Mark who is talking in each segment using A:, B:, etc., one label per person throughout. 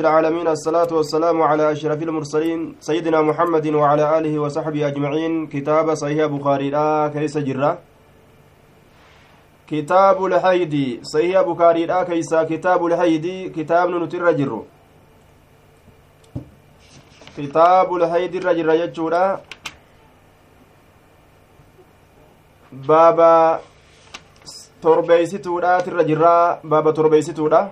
A: العالمين الصلاة والسلام على أشرف المرسلين سيدنا محمد وعلى آله وصحبه أجمعين. كتاب صحيح بخاري لا كيس جرة. كتاب الحيد صحيح بخاري لا كيس. كتاب الحيد كتاب نتر جر كتاب الحيد الرجر يجورا بابا تربيستودا ترجرا بابا تربيستودا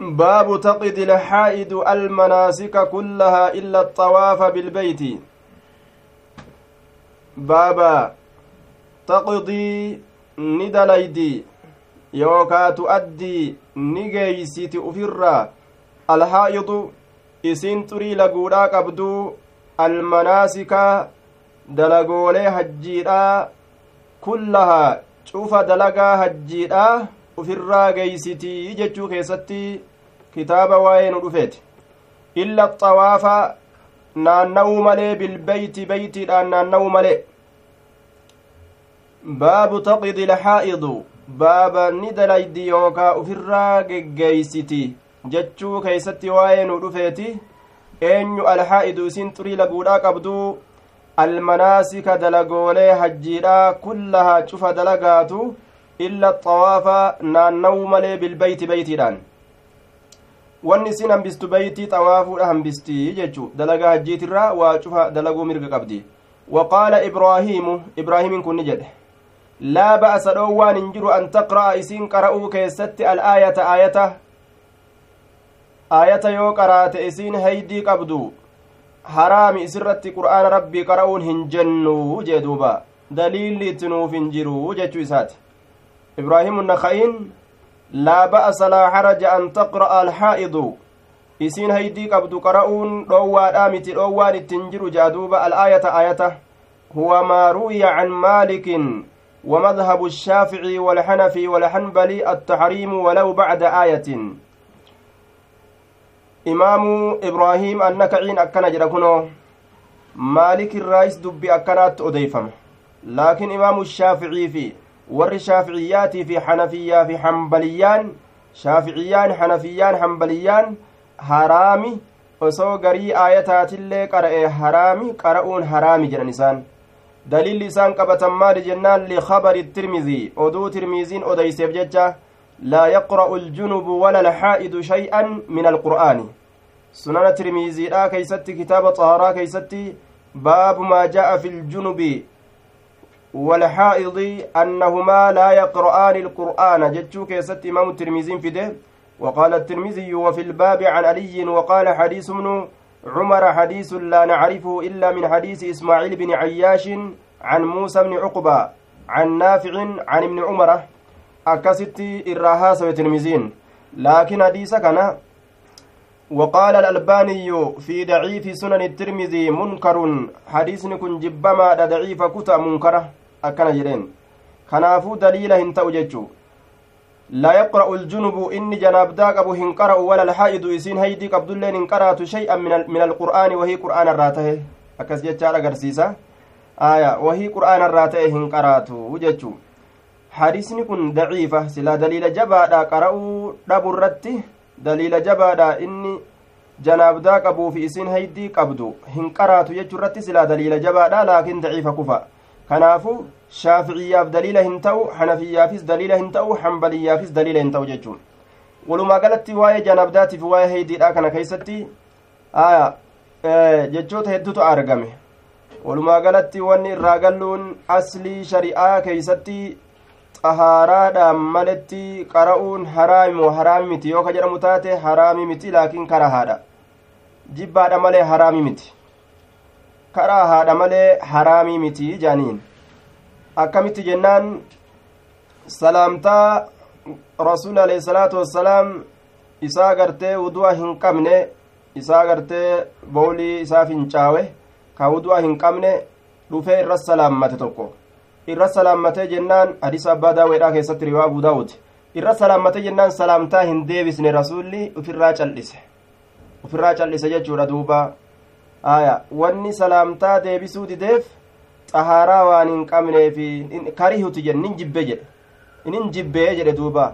A: باب تقضي الحائد المناسك كلها إلا الطواف بالبيت. بابا تقضي ندليدي يوكا تؤدي نجيسيت أفرا الحائض إسين تري لقودا قبدو المناسك دلقولي هجيرا كلها شوف دلقا هجيرا ufirraa geeysitii jechuu keessatti kitaaba waa'ee nu dhufeeti. Illa xawaafa naanna'uu malee bilbeyti beytiidhaan naanna'uu malee. Baabu taqidi lxaa'idu baaba ni dalaydi yookaa ufirraa geggeeysiti jechuu keeysatti waa'ee nu dhufeeti. Eenyu alxaa'idu isin xurii laguudhaa qabduu almanaasika dalagoolee hajjiidhaa kullahaa cufa dalagaatu illa xawaafa naanna'uu malee bilbeyti beytiidhaan wanni isin hambistu beeytii xawaafuudha hambistii jechu dalagaa hajjiitirraa waa cufa dalaguu mirga qabdi waqaala ibraahiimu ibraahimin kun ni jedhe laa ba'asa dhoowwaan hin jiru an taqra'a isiin qara'uu keessatti al'aayata aayata aayata yoo qaraate isiin heydii qabdu haraami isirratti qur'aana rabbii qara'uun hin jennu jee duuba daliilli itti nuuf hin jiru jechuu isaati إبراهيم النخعين لا بأس لا حرج أن تقرأ الحائض. isiin haydii qabdu qara'uun dhoowwaadhaa miti dhoowwaan ittin jiru jaaduuba al'aayata aayata huwa maa ruwiya can maalikin ومذهب الشافعي والحنفي والحنبلي التحريم ولو بعد آية. إمام إبراهيم النكعين أكنا جركنو. مالك الرئيس دبي أكنات أديفم لكن إمام الشافعي في warri shaaficiyaatii fi xanafiyyaa fi hambaliyyaan shaaficiyyaan xanafiyyaan hambaliyyaan haraami osoo garii aayataatillee qara'e haraami qara'uun haraami jedhan isaan daliilli isaan qabatan maali jennaan likabari tirmizii oduu tirmiziin odeyseef jecha laa yaqra'u aljunubu wala alxaa'idu shay'an min alqur'aani sunana tirmiziidha keeysatti kitaaba xaharaa keeysatti baabu maa jaa'a fi ljunubi والحائض أنهما لا يقرآن القرآن. جتشو كيست إمام الترمذي فده وقال الترمذي وفي الباب عن علي وقال حديث ابن عمر حديث لا نعرفه إلا من حديث إسماعيل بن عياش عن موسى بن عقبة عن نافع عن ابن عمر. أكست إراهاس وترمزين لكن حديث كان وقال الألباني في ضعيف سنن الترمذي منكر حديث كن جبما ضعيف كتا منكره akkana jedheen kanaafuu daliila hin ta'u jechuu laa yaqra'u aljunubu inni janaabdaa qabu hin qara'u wala alhaa'idu isiin haydii qabdulleen hin qaraatu shay'an min alqur'aani wahii qur'aana irraa tahe akkas jechaan agarsiisa aya wahii qur'aana irraa ta'e hin qaraatu jechuu hadiisni kun daciifa silaa daliila daliila jabaadha inni janaabdaa qabuufi isiin haydii qabdu hin qaraatu jechuu irratti silaa daliila jabaadha laakiin daciifa kufa kanaafu shaaficiyyaaf daliila hin ta'u hanafiyyaafis daliila hin ta'u hambaliyyaafis daliila hin ta'u jechuun walumaa galatti waa'ee janabdaatiif waa'ee heydiidha kana keessatti aya jechoota hedduutu argame walumaa galatti wanni irraa galluun aslii shari'aa keeysatti xahaaraadhaan maletti qara'uun haraami moo haraami miti yoo ka jedhamu taate haraami miti laakiin karahaadha jibbaadha malee haraami miti karaa haadha malee haraamii miti jaaniin akkamitti jennaan salaamtaa rasuuli alayhi salaatu wassalaam isaa gartee wudu'a hin qabne isaa gartee bowlii isaa fincaawe ka wudu'a hin qabne dhufee irra salaammate tokko irra salaammatee jennaan hadiisa abbaa daaweedhaa keessatti riwaa abuu daawud irra salaammatee jennaan salaamtaa hin deebisne rasuulli ufirraa cal'ise ufirraa cal'ise jechuudha duuba aya wanni salaamtaa deebisuu dideef xahaaraa waan hin qabneefi karihuti jedhe nin jibbe jedhe inin jibbee jedhe duuba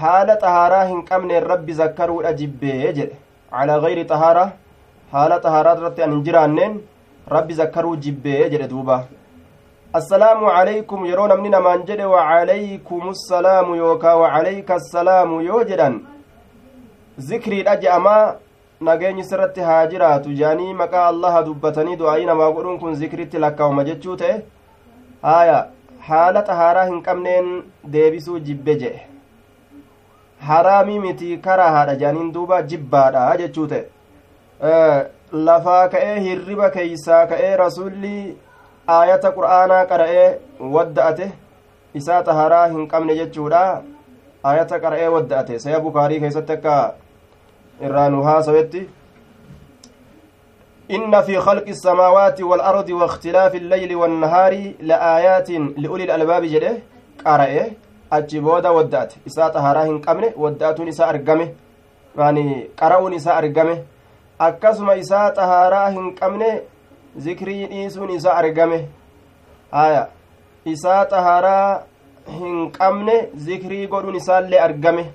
A: haala xahaaraa hin qabneen rabbi zakkaruudha jibbee jedhe calaa gayri xahaaraa haala xahaaraa irratti an hin jiraanneen rabbi zakkaruu jibbee jedhe duuba assalaamu calaykum yeroo namni namaan jedhe wacalaykum assalaamu yookaa wacalayka assalaamu yoo jedhan zikriidha je'amaa nageenyi sirratti haa jiraatu jedhanii maqaa allaha dubbatanii du'aayii namaa godhuun kun zikritti lakkaa'uma jechuu ta'e haaya haala xahaaraa hin qabneen deebisuu jibbe jedhe haraamii miti karaa haadha jedhaniin duuba jibbaadha jechuu ta'e lafaa ka'ee hirriba keeysaa ka'ee rasulli aayata qur'aanaa qara'ee wadda'ate isaa xahaaraa hin qabne jechuudha aayata qara'ee wadda'ate saya bukaarii keessatti akka irraa nu haasawetti إن في خلق السماوات والأرض واختلاف الليل والنهار لآيات لأولي الألباب جده قرأه أجبودا ودات إساء طهاراهن قمنه وداتون إساء أرقمه يعني قرأون إساء أرقمه isaa xahaaraa hin qabne zikrii dhiisuun isaa argame. Haya isaa xahaaraa hin qabne zikrii godhuun isaallee argame.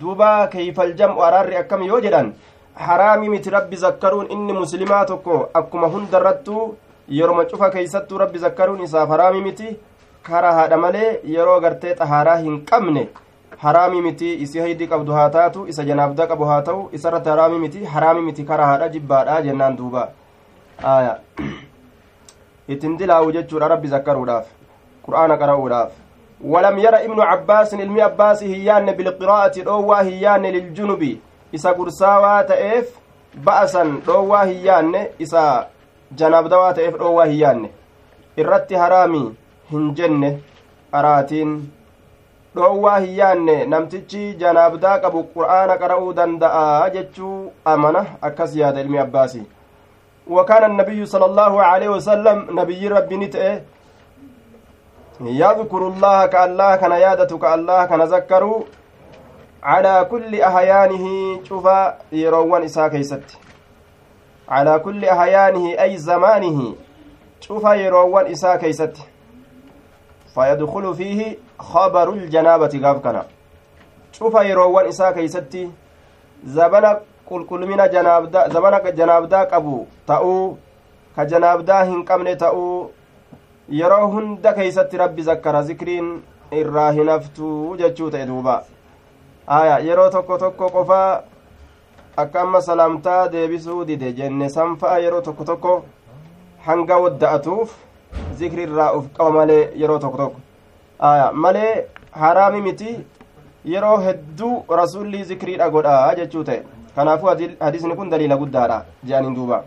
A: Duuba keeyfaljam'u araarri akkam yoo jedhan haraami miti rabbi zakkaruun inni muslimaa tokko akkuma hundarrattuu yeroma cufa keeysattuu rabbi zakkaruun isaaf haraami miti. Kara haadha malee yeroo gartee xahaaraa hin qabne haraami miti isi haydi qabdu haa taatu isa janaabda qabu haa ta'u isarratti haraami miti haraami miti kara haadha jibbaadha jennaan duuba aya ittin dilaawu jechuudha rabbi zakkaruudhaaf qur'aana qara'uudhaaf ولم ير ابن عباس علمي عباس هيان بالقراءة دوا هيان للجنب إسا قرساوا تأف بأسا دوا هيان إسا جناب دوا تأف دوا هيان irratti haraami hin jenne araatiin dhoowwaa hin yaanne namtichi janaabdaa qabu qur'aana qara'uu danda'a jechuu amana akkas yaada ilmi abbaasi وكان النبي صلى الله عليه وسلم نبي ربي نتئه يذكر الله كالله كان يادة كالله كان ذكروا على كل أحيانه شوف يروان إساء كيست. على كل أحيانه أي زمانه شوف يروان إساء كيست. فيدخل فيه خبر الجنابة قاف كان شوف يروان إساء كيست. زبنا qulqullumina janaabdaa zamana janaabdaa qabu ta'uu ka janaabdaa hin qabne ta'uu yeroo hunda keeysatti rabbi zakkara zikriin irraa hin haftuu jechuu ta'e duuba aya yeroo tokko tokko qofaa akka amma salaamtaa deebisuu dide jenne sanfa'a yeroo tokko tokko hanga wadda'atuuf zikri irraa uf qaba malee yeroo tokko tokko aya malee haraami miti yeroo hedduu rasulli zikriidha godha jechuu ta'e kanaafuu hadiisni kun daliila guddaadha jedhaniin duuba.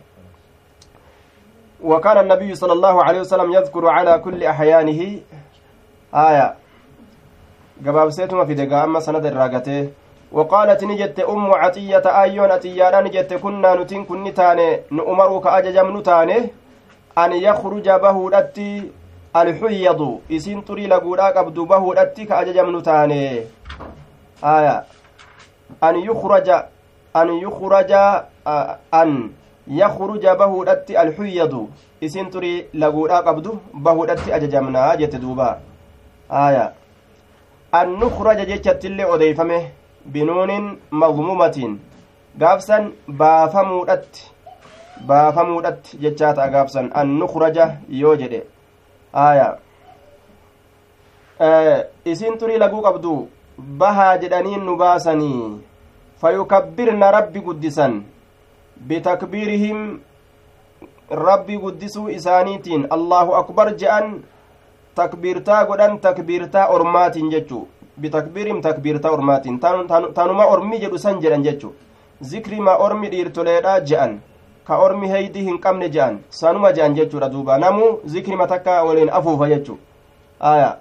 A: وكان النبي صلى الله عليه وسلم يذكر على كل أحيانه آية gabaabseetuma fide gaa amma sanada irraa gatee وقالت نجت أم عطية أيون أتيانا نجت كنا نتين كن تاني نؤمر كأججم نتاني أن يخرج بهودتي الحيض إسين تري لقودا قبض بهودتي كأججم نتاني آية أن يخرج يخرج أن يخرج بهودت الحيض. إسين تري لقودا قبض بهودت أججمنا جت دوبا. آية. أن نخرج جتت اللي أضيفمه بنون مضمومة. قابسا بافمودت baafamuudhatti jechaata gaabsan an nukraja yoo jedhe aya isin turii laguu qabdu bahaa jedhaniin nu baasanii fayukabbirna rabbi guddisan bitakbiirihim rabbi guddisuu isaaniitiin allahu akbar je'an takbiirtaa godhan takbiirtaa ormaatiin jechu bitakbiirihim takbiirtaa ormaatiin tanuma ormi jedhu san jedhan jechu zikrima ormi dhiirtoleedha je'an ka ormi heydii hin qabne je'an sanuma je'an jechuudha duuba namuu zikrima takka waliin afuufa jechu aya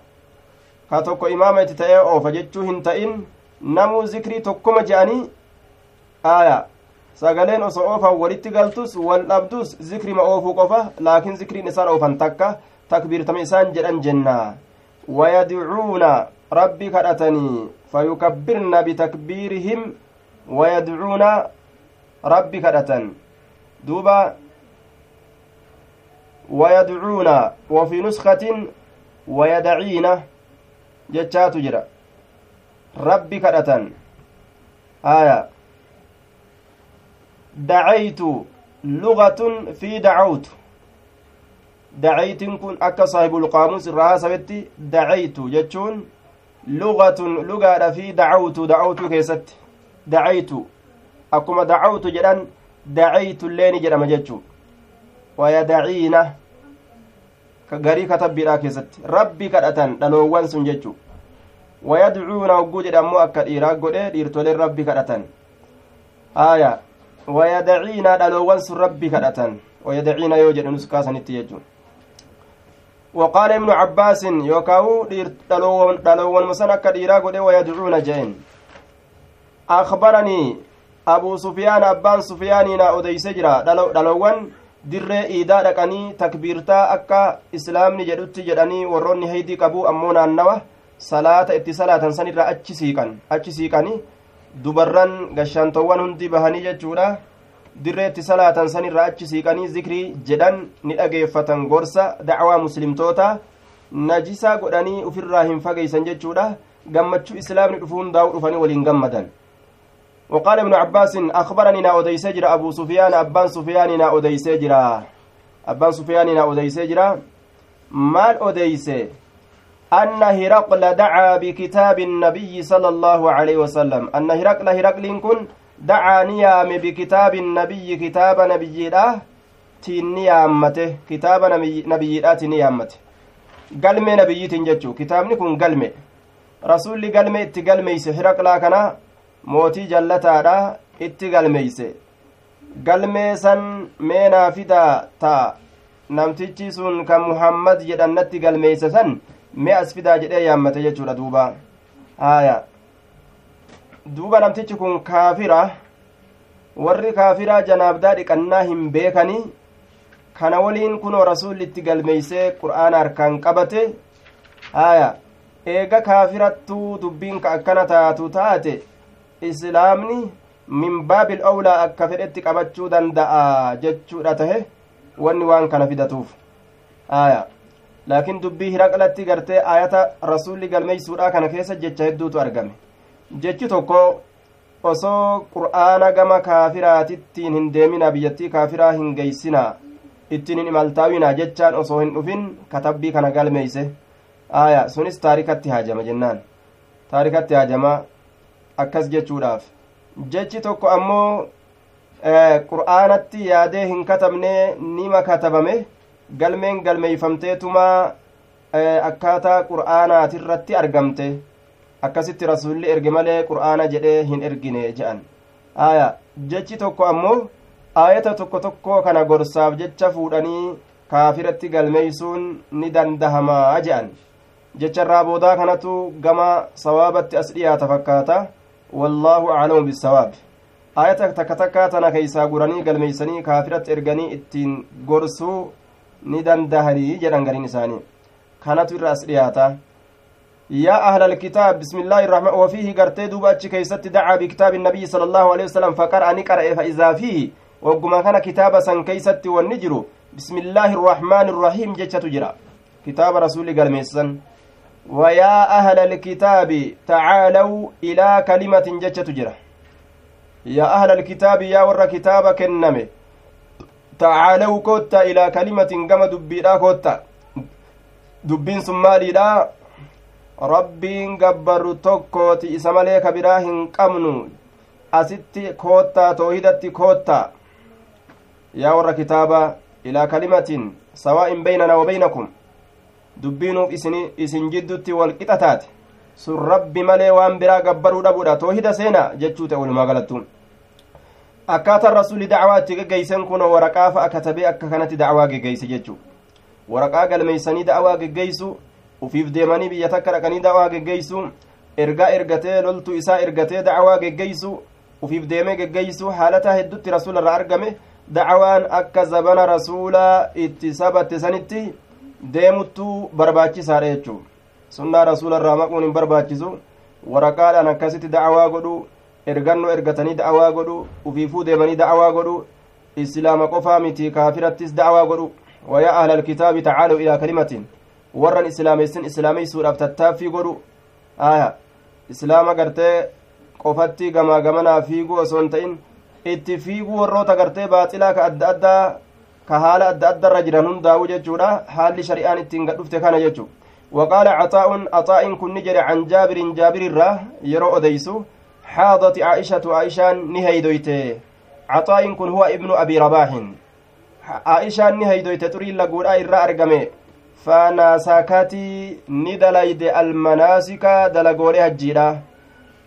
A: ka tokko imaama itti ta'ee oofa jechuu hin ta'in namuu zikrii tokkoma je'anii aya sagaleen osoo oofan walitti galtus wal dhabdus zikrima oofuu qofa laakiin zikriin isaan oofan takka takbiirtama isaan jedhan jenna wayadcuuna rabbi kadhatanii fayukabbirna bitakbiirihim wayadcuuna rabbi kadhatan duuba wayadcuuna wafii nuskatin wayadaciina jechaatu jira rabbi kadhatan haya dacaytu lugatun fi dacawtu dacaytin kun akka saahibulqaamuus irraa haasawetti dacaytu jechuun lugatun lugaadha fi dacawtu dacawtu keessatti dacaytu akkuma dacawtu jedhan dacaytu illeeni jedhama jechuu wayadaciina garii katabbiidha keessatti rabbi kadhatan dhaloowwan sun jechuu wayadcuuna hogguu jedhe ammoo akka dhiiraa godhe dhiirtoleen rabbi kadhatan haya wayadaciina dhaloowwan sun rabbi kadhatan wayadaciina yoo jedhe nus kaasanitti jechuun وقال ابن عباس يوكاو دلوون مسن akka dhiiraa godhe ويدعون جين أخبرني أبو سفيان أبان سفيان نا أديس جرا دلوون dirree iidaa dhaqanii takbiirtaa akka islaamni jedhutti jedhanii warroonni heydii qabu ammoo naannawa salaata itti salaatan sanirraa achi siiqan achi siiqanii dubarran gashaantowwan hundi bahanii jechuudha dirree itti salaatan sanirraa achi siiqanii zikrii jedhan ni dhageeffatan gorsa dacwaa muslimtoota najisaa godhanii ufirraa hin fageeysan jechuudha gammachuu islaamni dhufuu hundaa'u dhufanii waliin gammadan وقال ابن عباس أخبرني نا أديس جرا أبو سفيان أبان سفيان نا أديس جرا أبان سفيان نا أديس جرا مال أديس أن هرقل دعا بكتاب النبي صلى الله عليه وسلم أن هرقل هرقل كن دعا نيام بكتاب النبي كتاب نبي الله تنيامته كتاب نبي نبي الله تنيامته galmee nabiyyiitiin jechuu kitaabni kun galme rasuulli galme itti galmeeyse hiraqlaa kana mootii jallataadha itti galmeeyse galmee san meenaa fidaa ta namtichi sun kan muhammad jedhannatti galmeeyse san mee as fidaa jedhee yaammate jechuudha duuba. Haya duuba namtichi kun kaafira warri kaafiraa janaabdaa dhiqannaa hin beekanii kana waliin kunoo rasuulli itti galmeeysee qur'aana harkaan qabate haya eega kaafirattuu dubbiin ka akkana taatu taate islaamni min baabil owlaa akka fedhetti qabachuu danda'a jechuudha tahe wanni waan kana fidatuuf. Haya laakiin dubbii hiraqlatti gartee ayata rasuulli galmeeysuudha kana keessa jecha hedduutu argame jechi tokko osoo qur'aana gama kaafiraatittiin hin deemina biyyattii kaafiraa hin geeysinaa ittiin hin imaltaawinaa jechaan osoo hin dhufin katabbii kana galmeeyse aya sunis taarikatti haajama jennaan taarikatti haajama akkas jechuudhaaf jechi tokko ammoo qur'aanatti yaadee hin katabne nima katabame galmeen galmeeyfamteetuma akkaataa qur'aanaatirratti argamte akkasitti rasulli erge malee qur'aana jedhee hin ergine je'an aya jechi tokko ammoo aayata tokko tokko kana gorsaaf jecha fuudhanii kaafiratti galmeeysuun ni dandahamaa je'an jecharraa boodaa kanatu gama sawaabatti as dhiyaata fakkaata wallaahu aclamu bisawaab aayata takka takkaa tana keeysaa guranii galmeeysanii kaafiratti erganii ittiin gorsuu ni dandahanii jedhan gariin isaanii. Kanatu irra as dhiyaata يا أهل الكتاب بسم الله الرحمن وفيه قرتي دوب أتش كيست دعا بكتاب النبي صلى الله عليه وسلم فقرأ نقرأ فإذا فيه وقما كان كتاب سن كيست والنجر بسم الله الرحمن الرحيم جتش تجرى كتاب رسول قال ويا أهل الكتاب تعالوا إلى كلمة جتش تجرى يا أهل الكتاب يا ور كتاب كنمه ta'aalaw kootta ilaa kalimatin gama dubbiidha kootta. Dubbiin sun maaliidha? Rabbiin gabbarru tokkooti isa malee ka biraa hin qabnu. Asitti koottaa toohidatti koottaa yaa warra kitaabaa ilaa kalimatin sawaa'in beynanaa wa beynakum dubbiinuuf isin jiddutti walqixa taate sun rabbi malee waan biraa gabbaruu dhabuudha toohida seena jechuu ta'e walumaa akkaataan rasuli dacwaa itti geggeeysen kun waraqaa fa'a katabee akka kanatti dacwaa geggeeyse jechuu waraqaa galmeeysanii da'awaa geggeeysu ufiif deemanii biyya takka dhaqanii da'awaa geggeeysu ergaa ergatee loltuu isaa ergatee da'awaa geggeeysu ufiif deemee geggeeysu haalataa heddutti rasuula irraa argame da'awaan akka zabana rasuulaa itti sabatte sanitti deemuttuu barbaachisaadha jechuu sunnaa rasuula irraa maquun hin barbaachisu waraqaadhaan akkasitti da'awaa godhu ergannoo ergatanii da'awaa godhu ufiifuu deemanii da'awaa godhu islaama qofaa miti kaafirattis da'awaa godhu wayaa ahla alkitaabi tacaaluu ilaa kalimatin warran islaameysin islaameysuudhaaf tattaaffii godhu aya islaama gartee qofatti gamaa gamanaa fiiguu osoo hin ta'in itti fiiguu warroota gartee baaxilaa ka adda addaa ka haala adda addarra jiran hundaa'u jechuudha haalli shari'aan ittiin gadhufte kana jechu عطاء عطاء كن نجري عن جابر جابر الرا يرو أديسو حاضت عائشة عائشة نهيدويت عطاء كن هو ابن أبي رباح. عائشة نهيدويت تري لقول آي الرا أرقمي فناساكاتي ندليد المناسك دلقولي هجيرا.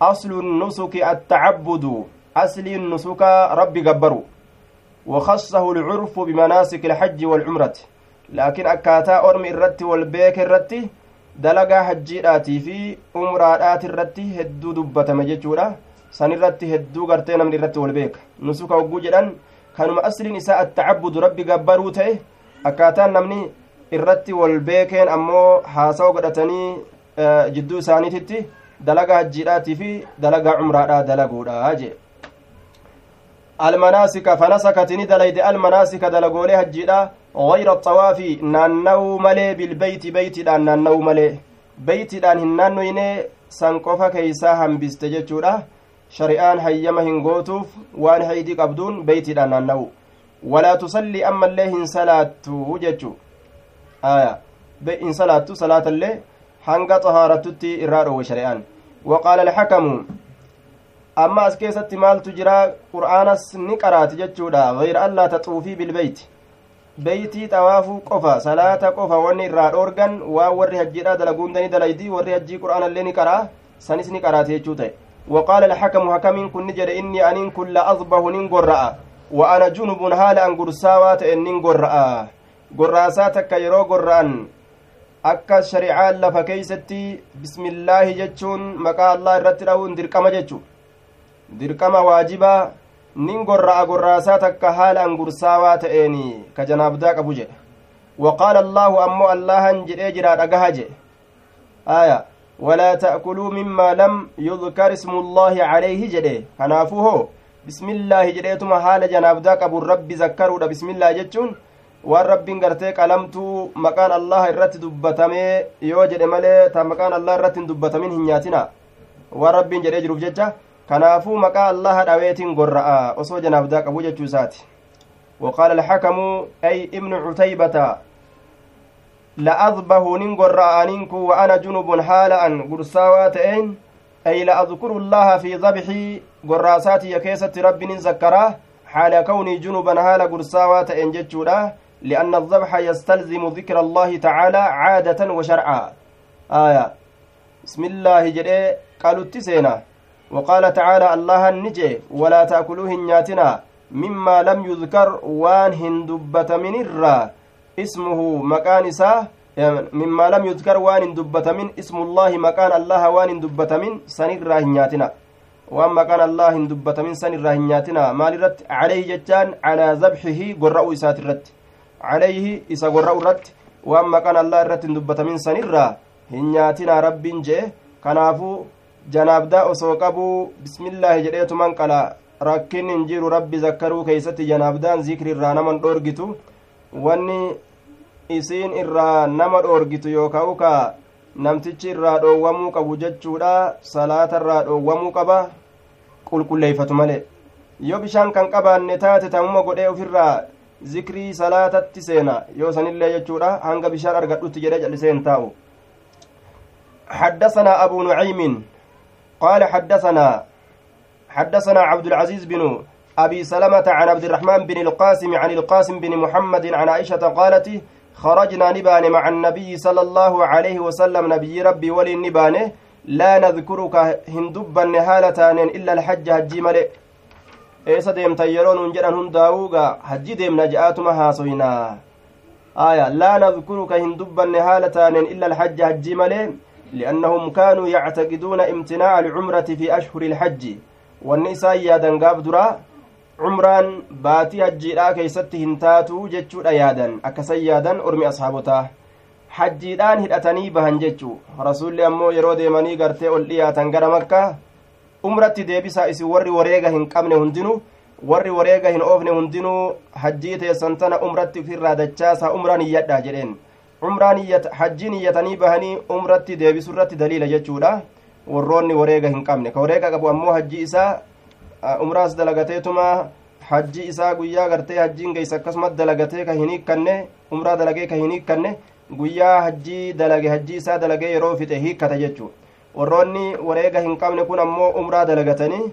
A: أصل النسك التعبد. أصل النسك ربي قبروا وخصه العرف بمناسك الحج والعمرة. لكن أكاتا أرمي الرت والبيك الرت. Dalagaa hajjiidhaatii fi umraadhaati irratti hedduu dubbatama jechuudha san irratti hedduu gartee namni irratti wal beeka nusuka hogguu jedhan kanuma asliin isaa attacabbudu rabbi gabbaruu ta'e akkaataan namni irratti wal beekeen ammoo haasawa godhatanii jidduu isaaniititti dalagaa hajjiidhaatii fi dalagaa cumraadhaa dalaguudha jee almanaasika fanasakatini dalayde almanaasika dalagoolee hajjiidha غير الطواف نانو ملي بالبيت بيتدان نانو ملي بيتدان hin naannoyne san qofa keeysaa hambiste jechuudha shari'aan hayyama hin gootuuf waan haydii qabduun beeytiidhaan naannawu walaa tusallii ammallee hin salaattu jechu aya hin salaattu salaatallee hanga xahaarattutti irraa dhowe shari'aan waqaala alxakamu amma as keessatti maaltu jira qur'aanas ni qaraati jechuudha gayra allaa beeytii xawaafuu qofa salaata qofa wanni irraa dhoorgan waan warri hajjiidha dalaguundani dalaydi warri hajjii qur'aanallee ni qaraa sanis ni qaraate jechuu ta'e وقال الحكم حكم كن جد إني أنين كل أصبه ننقرأ وأنا جنب هال أن قرساوات إن ننقرأ قراساتك يرو قرأن akka shari'aan lafa keeysatti bismillaahi jechuun maqaa allah irratti dha'uun dirqama jechu dirqama waajibaa nin gorra'a gorraasaa takka haala angursaawaa ta'eeni ka janaabdaa qabu jedhe waqaala allaahu ammoo allahan jedhee jira dhagaha jedhe aya walaa ta'kuluu mimmaa lam yudkar ismullaahi calayhi jedhe kanaafuu hoo bismillaahi jedheetuma haala janaabdaa qabun rabbi zakkaruudha bismillaahi jechuun waan rabbiin gartee qalamtuu maqaan allah irratti dubbatamee yoo jedhe malee ta maqaan allah irratti hin dubbatamin hin nyaatina waan rabbiin jedhee jiruuf jecha kanaafuu maqaa allaha dhaweetiin gorra'a. Osoo janaabdaa qabu jechuu isaati. وقال الحكم أي ابن عتيبة لأذبه ننقر أنينك وأنا جنب حالا قرساواتين أي لأذكر الله في ذبحي قراساتي يكيسة رب نذكره حال كوني جنبا حال قرساواتين جتشولا لأن الذبح يستلزم ذكر الله تعالى عادة وشرعا آية بسم الله جري قالوا التسينا وقال تعالى الله النجي ولا تأكلوه نياتنا مما لم يذكر وان هندبت من الرا. اسمه مكان ساه مما لم يذكر وان هندبت من اسم الله مكان الله وان هندبت من سنرا نياتنا. وان مكان الله هندبت من سنرا نياتنا. مال رت؟ عليه جتان على ذبحه قرأوا إسات الرت عليه إسا قرأوا الرت وان مكان الله الرت هندبت من سنرا هنياتنا رب جه. كنافو janaabdaa osoo qabuu bismillaahi jedheetuman qala rakkin hin jiru rabbi zakkaruu keeysatti janaabdaan zikri irraa naman dhoorgitu wanni isiin irraa nama dhoorgitu yookaan ka namtichi irraa dhoowwamuu qabu jechuudha salaata irraa dhoowwamuu qaba qulqulleeyfatu malee yoo bishaan kan qabaanne taate tamuma godhee ofirraa zikrii salaatatti seena yoo sanillee jechuudha hanga bishaan argadhutti jedhee jalliseen taa'u حدثنا أبو نعيم قال حدثنا حدثنا عبد العزيز بن أبي سلمة عن عبد الرحمن بن القاسم عن القاسم بن محمد عن عائشة قالت خرجنا نبان مع النبي صلى الله عليه وسلم نبي ربي ولي النبان. لا نذكرك هندبا هالتان إلا الحج هجي ملئ. eessa deemtan yeroo nuun jedhan hundaa'uuga hajji deemna je'aatuma haasoynaa aya laa nadkuruka hin dubbanne haala taaneen illa لأنهم كانوا يعتقدون امتناع العمرة في أشهر الحج. والنساء يادا قاب درا عمران باتي هجيرا كيست هنتاتو جتشو يادا أكسي يادا أرمي أصحابتا. حجيدان هدأتني بهن جتشو. رسول أمو يرو ديماني قرتي أولياتا قرى مكة. umratti deebisaa isin warri wareega hin qabne hundinuu warri wareega hin oofne hundinuu hajjii teessan tana umratti ofirraa dachaasaa umraan iyyadha jedheen umraan hajjiin iyyatanii bahanii umratti deebisu irratti daliila jechuudha warroonni wareega hin qabne ka wareega qabu ammoo hajji isaa umraas dalagateetuma hajji isaa guyyaa gartee hajjiin geeysa akkasumas dalagatee ka hin hiikkanne umraa dalagee ka hin hiikkanne guyyaa hajjii dalage hajjii isaa dalagee yeroo fixe hiikkata jechuu warroonni wareega hin qabne kun ammoo umraa dalagatanii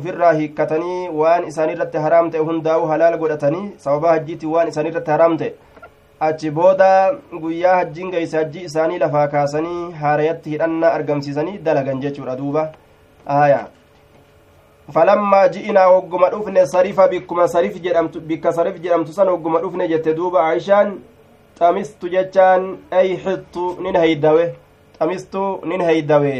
A: ufirraa hiikkatanii waan isaanirratti haraam ta'e hundaa'u halaal godhatanii sababa hajjiitti waan isaanirratti haraam ta'e achi booda guyyaa hajjiin geeyse hajjii isaanii lafaa kaasanii haarayatti hidhannaa argamsiisanii dalagan jechuudha duuba aya falammaa ji'inaa hogguma dhufne sarifa bikkuma sarif jedhamtu bikka sarif jedhamtu san hogguma dhufne jette duuba aishaan xamistu jechaan ay xittu nin heydawe xamistu nin heydawe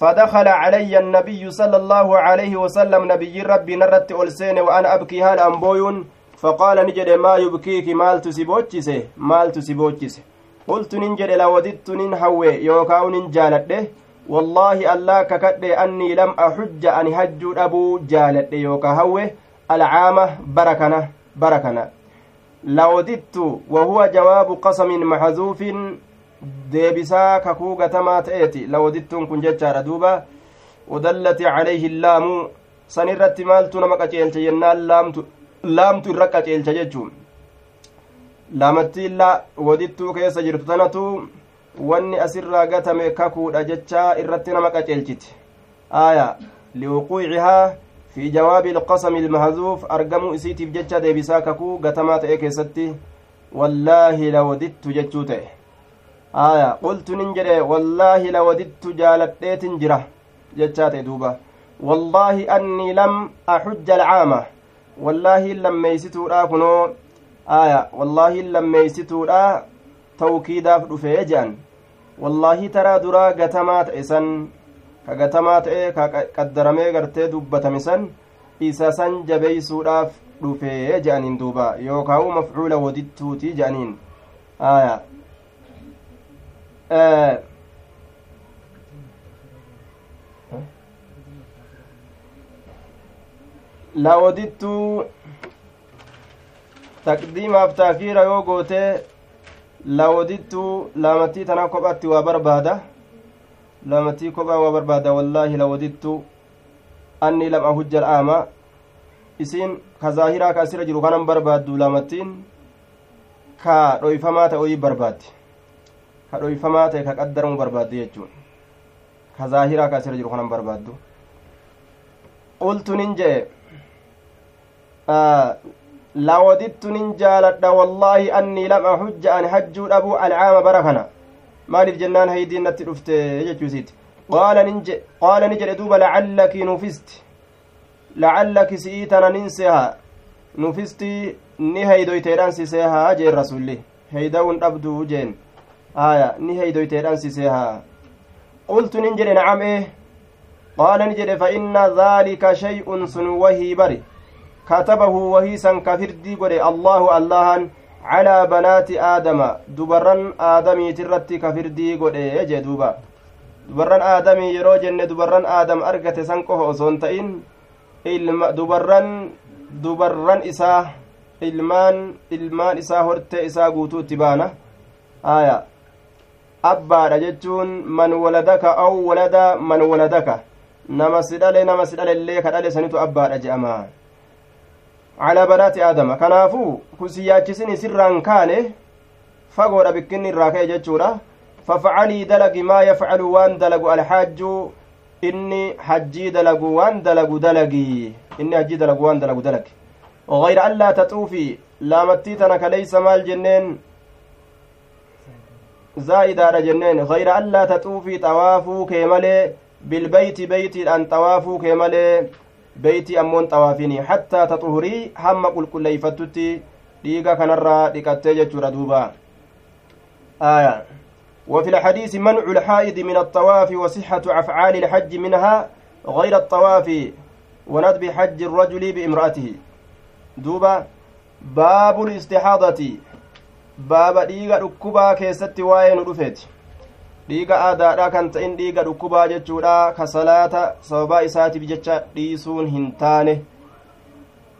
A: فدخل علي النبي صلى الله عليه وسلم نبي ربي نرت ألسين وأنا أبكي هال أنبوي فقال نجد ما يبكيك مال تسيبوتشسه مال تسيبوتشسه قلت ننجد لوددت ننهوي يوكاو ننجالده والله الله ككد أني لم أحج أن هج أبو جالد يوكا هوي العامة بركنا بركنا لوددت وهو جواب قسم محذوف. deebisaa kakuu gatamaa ta'eeti lawadittuun kun jechaadha duuba wadallati calayhi illaamu san irratti maaltu nama qaceelcha jennaan laamtu irra qaceelcha jechuun laamattiin wadittuu keessa jirtu tanatu wanni asirraa gatame kakuudha jechaa irratti nama qaceelchiti aaya liwuquucihaa fi jawaabi ilqasami ilmahzuuf argamuu isiitiif jecha deebisaa kakuu gatamaa ta'e keessatti wallaahi lawadittu jechuu ta'e aya qultu nin jedhe wallaahi lawadittu jaaladheetin jira jechaa ta'e duuba wallaahi annii lam axujja alcaama wallaahi lammeeysituudha kunoo aya wallaahi lammeeysituudha tawkiidaaf dhufee jedhan wallaahi taraa duraa gatamaa ta'e san ka gatamaa ta'e ka qaddaramee gartee dubbatame san isa san jabeeysuudhaaf dhufee jedhaniin duuba yookaa'u mafcuula wadittuuti jedhaniin aya laawodittuu taqdiimaaf taakiira yoo gootee laawodittuu laamattii tana kophatti waa barbaada laamattii kophaa waa barbaada wallaahi laawodittuu anni lam ahujja al'aama isiin ka zaahiraa ka asirra jiru kanan barbaaddu laamattiin ka dhoyfamaa ta'uu barbaaddi ka dhoyfamaa ta'e ka qaddaramu barbaaddu jechuun ka ka asirra jiru kanan barbaaddu qultu nin jee lawadittu nin jaaladha wallaahi annii lam ahujja an hajjuu dhabuu alcaama bara kana maaliif jennaan haydiin natti dhufte jechuusiiti qaala ni jedhe duuba lacallaki nufisti lacallaki si'ii tana nin seha nufisti ni heydoyteedhan si sehaa jeen rasulli heydawun dhabduu jeen aya ni heydoyteedhan si sehaa qultu nin jedhe nacam e qaala ni jedhe fa inna dhaalika shay'un sun wahii bari katabahu wahii san ka firdii godhe allahu allahan calaa banaati aadama dubarran aadamiitirratti ka firdii godhe jee duuba dubarran aadamii yeroo jenne dubarran aadam argate san qofa osoon ta'in ilma dubarran dubarran isaa ilmaan ilmaan isaa hortee isaa guutuu itti baana aya abbaadha jechuun man waladaka aw walada man waladaka nama si dhale nama si dhale illee ka dhale sanitu abbaadha je'ama calaa banaati aadama kanaafuu kun si yaachisin isirraan kaane fagoodha bikkinni irraa ka'e jechuudha fafacalii dalagi maa yafcalu waan dalagu alxaaju inni hajjii dalagu waan dalagu dalagi inni hajjii dalagu waan dalagu dalagi غير ألا تطوفي لامتي تنك ليس مال جنين زائدة جنين غير ألا تطوفي طوافو كمالي بالبيت بيت أن طوافو كمالي بيتي طوافيني حتى تطهري هم قل كل يفتتي ديغا كنرى ديكتي جتشورا دوبا آية وفي الحديث منع الحائض من الطواف وصحة أفعال الحج منها غير الطواف وندب حج الرجل بامرأته duuba. Baabul istixaadati baaba dhiiga dhukkubaa keessatti waa'ee nu dhufeeti. Dhiiga aadaadha kan ta'in dhiiga dhukkubaa jechuudha. Ka salaata sababaa isaatiif jecha dhiisuun hin taane.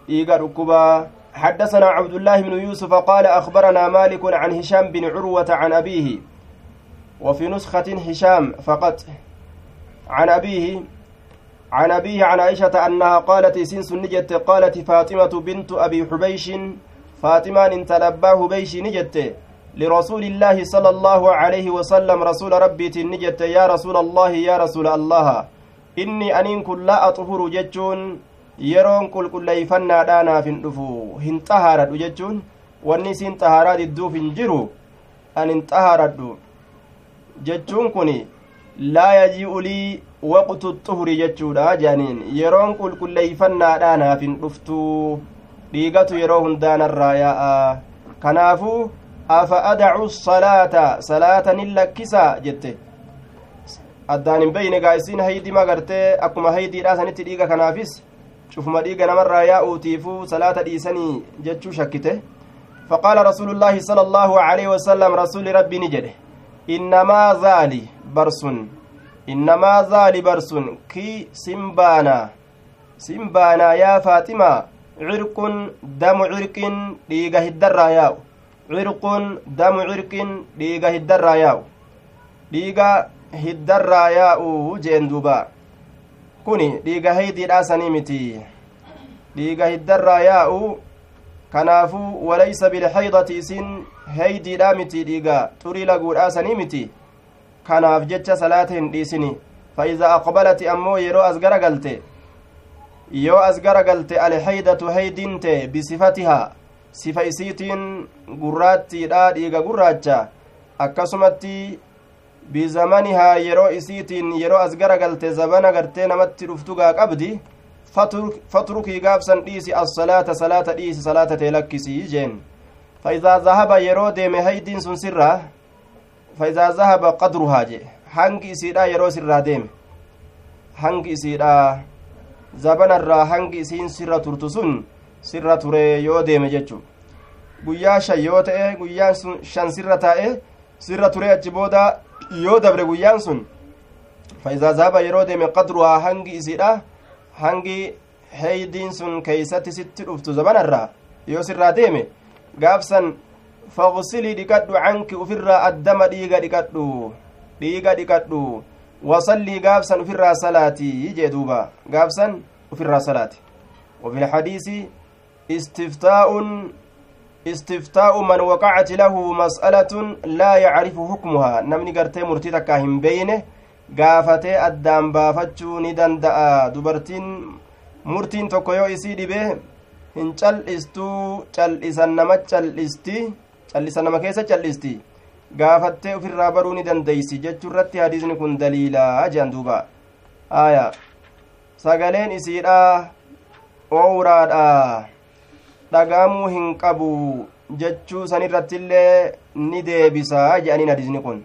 A: Dhiiga dhukkubaa. حدثنا عبد الله بن يوسف قال أخبرنا مالك عن هشام بن عروة عن أبيه وفي نسخة هشام فقط عن أبيه عن أبيه عن عائشة أنها قالت سنس نجت قالت فاطمة بنت أبي حبيش فاطمة انت لباه بيش نجت لرسول الله صلى الله عليه وسلم رسول ربي نجت يا رسول الله يا رسول الله إني أنين كل لا أطهر جتون yeroon qulqulleeyfannaadhaa naaf hin dhufu hin xahaaradhu jechuun wanni isiin xahaaraa didduuf hin jiru an hin xahaaradhu jechuun kun laa yaji'u lii waqtu xuhuri jechuudha jedhaniin yeroon qulqulleeyfannaadhaa naaf hin dhuftu dhiigatu yeroo hundaanarraa yaa'a kanaafuu salaata salaata nin lakkisaa jette addaan hin beyne gaa isiin haydima gartee akkuma haydiidhaa sanitti dhiiga kanaafis cufuma dhiiga namarraa yaa'uutiifuu salaata dhiisanii jechuu shakkite faqaala rasuulu llaahi sala allaahu aleyhi wasalam rasuli rabbii ni jedhe innamaa zaali barsun innamaa zaali barsun kii simbaanaa simbaanaa yaa faaximaa cirqun damu cirqin dhiiga hiddarraa yaa'u cirqun damu cirqin dhiiga hiddarraa yaa'u dhiiga hiddarraa yaa'u jeen duuba kuni dhiiga heydiidhaa sanii miti dhiiga hiddarraa yaa'u kanaafuu walaysa bilhaydati isin heydiidhaa miti dhiiga xurii laguudhaa miti kanaaf jecha salaata hin dhiisini فإذا أقبلت أمو يرو أزغر قلت يو أزغر قلت الحيدة هيدنت بصفتها صفة sifa isiitiin gurraattiidha dhiiga gurraacha akkasumatti bizamanihaa yeroo isiitiin yeroo as gara galte zabana gartee namatti dhuftu gaa qabdi fatrukii gaafsan dhiisi assalaata salaata dhiisi salaata tee lakkisii jeen. Faidaa zahaba yeroo deeme haydiin sun sirraa faidaa zahaba qadruhaa jee. Hangi isiidha yeroo sirraa deeme. Hangi isiidha zabanarraa hangi isiin sirra turtu sun sirra ture yoo deeme jechu guyyaa shan yoo ta'e guyyaan sun shan sirra taa'e sirra ture achi booda yoo dabre guyyaan sun faidaa zahaba yeroo deeme qadruhaa hangi isiidha hangi heydiin sun keeysatti sitti dhuftu zabanarraa yoo sirraa deeme gaafsan faqsilii dhiqadhu canki ufirraa addama dhiiga dhiqadhu dhiiga dhiqadhu wasallii gaafsan ufirraa salaatii jee duuba gaafsan ufirraa salaati وفي الحديث استفتاء استفتاء من وقعت له مسألة لا يعرف حكمها نمني قرتي مرتي تكاهم بينه gaafatee addaan baafachuu ni danda'a dubartiin murtiin tokko yoo isii dhibee hin cal'istuu cal'isan nama cal'isti cal'isan nama keessa cal'isti gaafattee ofirraa baruu ni dandeeysi jechuu irratti hadiisni kun daliilaa jedhan duuba aya sagaleen isiidha oowraadha dhagaamuu hin qabu jechuu san irrattillee ni deebisaa jedhaniin hadiisni kun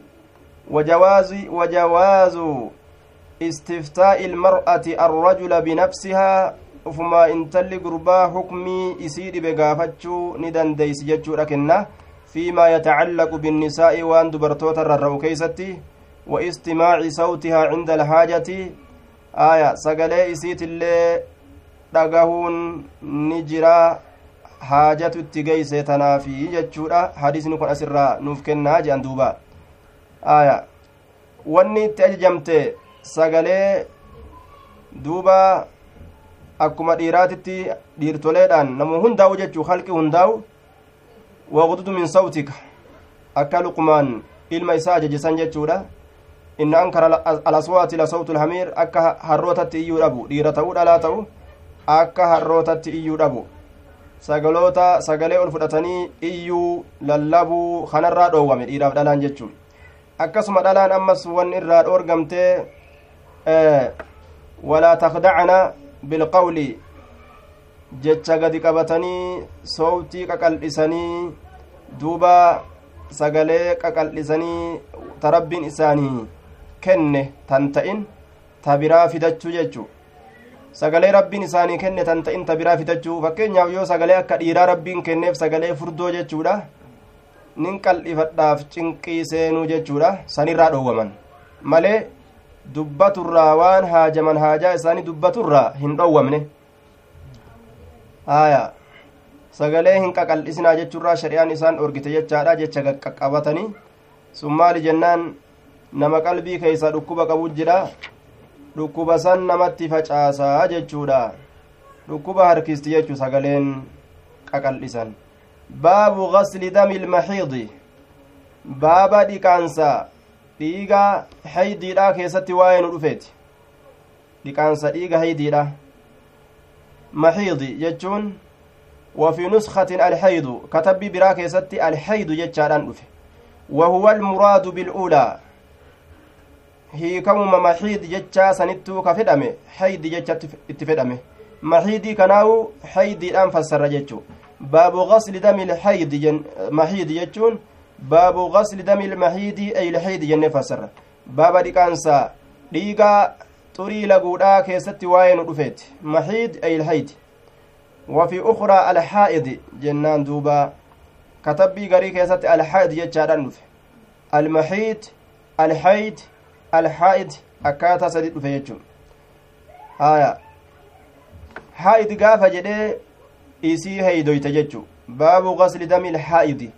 A: وجواز وجواز استفتاء المرأة الرجل بنفسها ufuma intalli gurbaa hukmii isiidhi begaafachuu ni dandeeysi jechuudha kenna fiimaa yatacallaqu binnisaa'i waan dubartoota rarra'u keeysatti wa istimaaci sawtihaa cinda alhaajati aya sagalee isiitillee dhagahuun ni jira haajatu itti geeyse tanaafi jechuudha hadisni kun asirraa nuuf kennaa jedhan duuba aya wanni itti ajajamte sagalee duuba akkuma dhiiraatitti dhiirtoleedhaan namu hundaa'u jechuu halqi hundaa'u waqududu min sawtika akka luqmaan ilma isaa ajajisan jechuudha inna ankara alaswaati la sawtu lhamiir akka harrootatti iyyuu dhabu dhiira ta'uu dhalaa ta'u akka harrootatti iyyuu dhabu sagaloota sagalee ol fudhatanii iyyuu lallabuu kanarraa dhoowwame dhiiraaf dhalaan jechuun akkasuma dhalaan ammas wanni irraa dhoorgamtee walaa takdacna bilqawli jecha gadi qabatanii soowtii qaqal'isanii duuba sagalee qaqal'isanii ta rabbiin isaanii kenne tan ta'in ta biraa fidachuu jechuu sagalee rabbiin isaanii kenne tan ta'in ta biraa fidachuu fakkeenyaaf yoo sagalee akka dhiiraa rabbiin kenneef sagalee furdoo jechuudha nin qal'ifadhaaf cinqii seenuu jechuudha sanirraa dhoowwaman malee dubbaturraa waan haajaman haajaa isaanii dubbaturraa hin dhoowwamne haya sagalee hin qaqal'isinaa jechuurraa shari'aan isaan dhorgite jechaadha jecha qaqqabatanii sun jennaan nama qalbii keeysaa dhukkuba qabu jira dhukkuba san namatti facaasaa jechuudha dhukkuba harkisti jechuu sagaleen qaqal'isan baabu gasli dami ilmaxiidi baaba dhiqaansa dhiiga haydiidha keessatti waa'ee nu dhufeeti dhiqaansa dhiiga haydiidha maxiidi jechuun وفي نسخة الحيض كتب براكة ستي الحيض جتشاران دفه وهو المراد بالأولى هي كم محيض جتشا سنتو كفدمه حيض جتشا اتفدمه محيدي كناو حيض الآن فسر جتشو باب غسل دم الحيض جن محيض جتشون باب غسل دم المحيض أي الحيض جن فسر باب ديكانسا ديغا طري لغودا كيستي واين دفيت محيض أي الحيض وفي أخرى الحائض جنان دوبا كتبي غري كيست الحائض دفه المحيط الحيض الحائض akkaataa sadi dhufe jechuun haya haa'id gaafa jedhee isii heeydoyte jechuu baabu gasli dami ilhaa'idi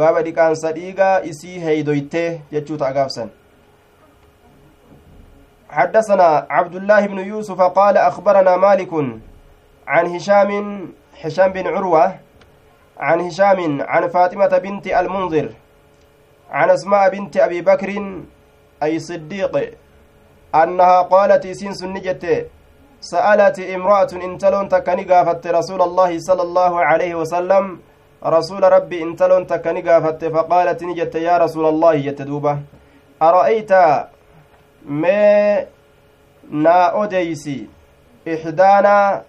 A: baaba dhiqaansa dhiigaa isii heeydoyte jechuu ta'a gaafsan حدثنا عبد الله بن يوسف قال أخبرنا مالك عن هشام هشام بن عروة عن هشام عن فاطمة بنت المنذر عن أسماء بنت أبي بكر أي صديق. أنها قالت سين سنجت سألت امرأة انتلون تكني قافت رسول الله صلى الله عليه وسلم. رسول ربي انتلون تكني قافت فقالت نجت يا رسول الله يتدوبة أرأيت ما نا أديسي إحدانا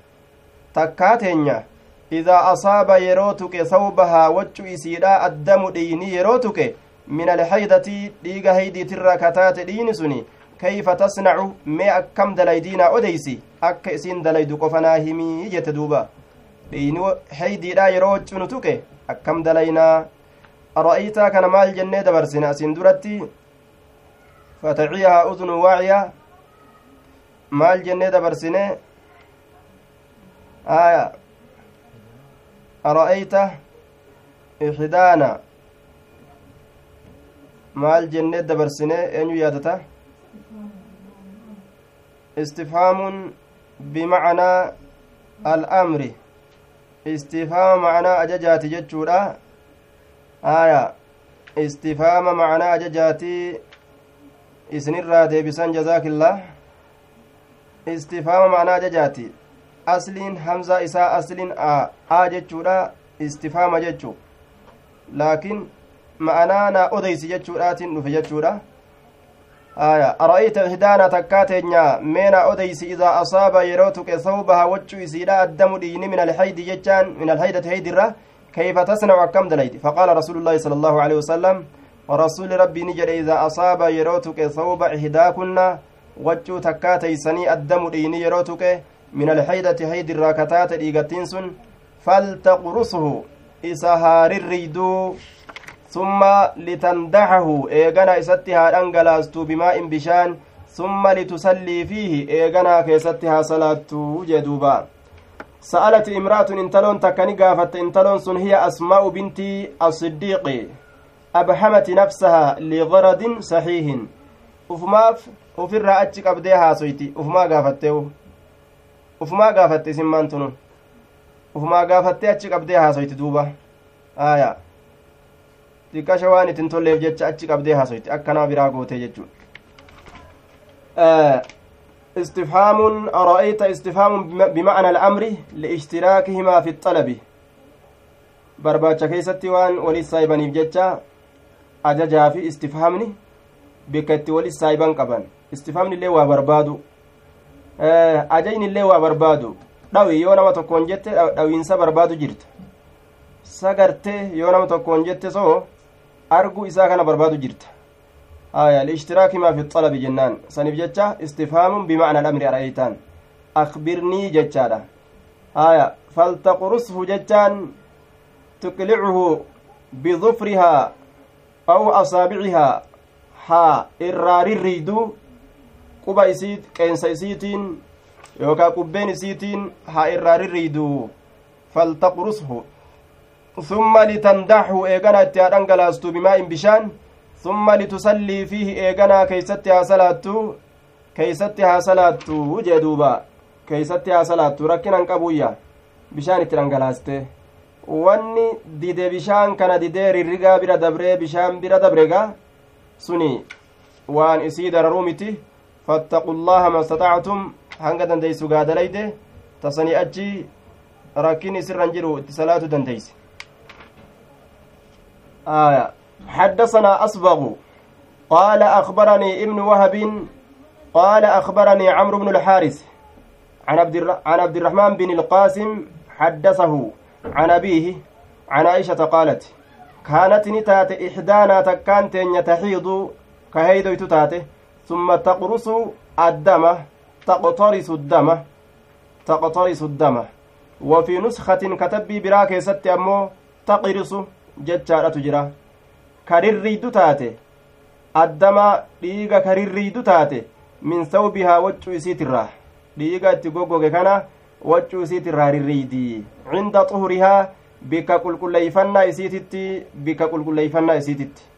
A: asaaba yeroo tuqe sawbahaa waccu isiidha addamu dhiini yeroo tuqe haydiitirra kataate dhiini suni kayfa tasnacu mee akkam dalaydiinaa odeysi akka isiin dalaydu qofanaa himii jette duuba dhiini haydiidha yeroo waccu nu tuqe akkam dalaynaa ara'aytaa kana maal jennee dabarsine asin duratti fataciyahaa udunu waaciya maal jennee dabarsine آية أرأيت إحدانا maal jennee dabarsine eenyu yaadata istifhaamun bimacnaa al'amri istifaama macnaa ajajaati jechuudha aya istifaama macnaa ajajaati isinirraa deebisan jazaakillah istifaama macnaa ajajaati asliin hamzaa isaa asliin a jechuudha istifaama jechuu laakiin ma'anaa naa odeysi jechuudhaatiin dhufe jechuudha aya ara'ayta ihdaana takkaa teenya meena odeysi idaa asaaba yeroo tuqe sawbaha waccuu isiidha addamu dhiini min alhaydi jechaan min alhaydati haydirra kayfa tasnacu akkam dalayti faqaala rasuulu llaahi sala allahu alehi wasalam rasuuli rabbii ni jedhe idaa asaaba yeroo tuqe sawba ihdaakunna waccuu takkaa teeysanii addamu dhiini yeroo tuqe من الحيدة هيد الراكتات إيغتينسون فلتقرصه إسا هارريدو ثم لتندحه إيغنا إستها أنجلاستو بماء بشان ثم لتسلي فيه إيغنا كيستها صلاة جدوبا سألت امرأة انتلون تكني قافت انتلون سن هي أسماء بنت الصديق أبحمت نفسها لغرض صحيح أفماف أفر أتشك أبديها سويتي أفما قافتيو ufumaa gaafatte isin maantunu ufumaa gaafattee achi qabdee haasoyti duuba. Aya xiqqasha waan itin tolleef jecha achi qabdee haasoyti akkanaa biraa gootee jechuun استفهام أرأيت استفهام بمعنى الأمر لاشتراكهما في الطلب barbaacha keessatti waan walis saayibaniif jecha ajajaa fi istifhaamni bikka itti walis saayiban qaban istifhaamni illee waa barbaadu ajajni illee waa barbaadu dhawi yoo nama tokkoon jette dhawiinsa barbaadu jirta sagartee yoo nama tokkoon jette soo arguu isaa kana barbaadu jirta aya liishtiraaki maa fi xalabi jennaan saniif jecha istifhaamun bimacna alamri ara'aytaan akbirnii jechaadha aya faltaqrushu jechaan tuqlicuhu bidufrihaa aw asaabicihaa haa irraa rirriiduu quba isii qeensa isiitiin yookaa qubbeen isiitiin haa irraa rirriidu faltaqrushu dhangalaastu bimaa'in bishaan summa litusallii fiihi eeganaa keeysatti haa salaattu keeysatti haa salaattu jee duuba keeysatti haa salaattu rakkinan qabuyya bishaan itti dhangalaaste wanni dide bishaan kana didee rirrigaa bira dabree bishaan bira dabregaa suni waan isii dararuu miti fattaqu llaha mastatactum hanga dandeeysu gaadalayde tasanii achi rakkin isirran jiru itti salaatu dandeeyse آية. حدثنا أصبغ. قال أخبرني ابن وهب. قال أخبرني عمرو بن الحارث عن عبد عن عبد الرحمن بن القاسم حدثه عن أبيه عن عائشة قالت كانت نتات إحدانا تكانت تحيض كهيدو تتاته ثم تقرص الدم تقترص الدم تقترص الدم وفي نسخة كتبي براكي ست أمو تقرص جتشارة جرا كرريد تاته الدم dhiiga karirriidu taate min sawbihaa waccuu isiitirraa dhiiga itti goggoge kana waccuu isiitirraa rirriidi cinda xuhurihaa bikka qulqulleeyfannaa isiititti bikka qulqulleeyfannaa isiititti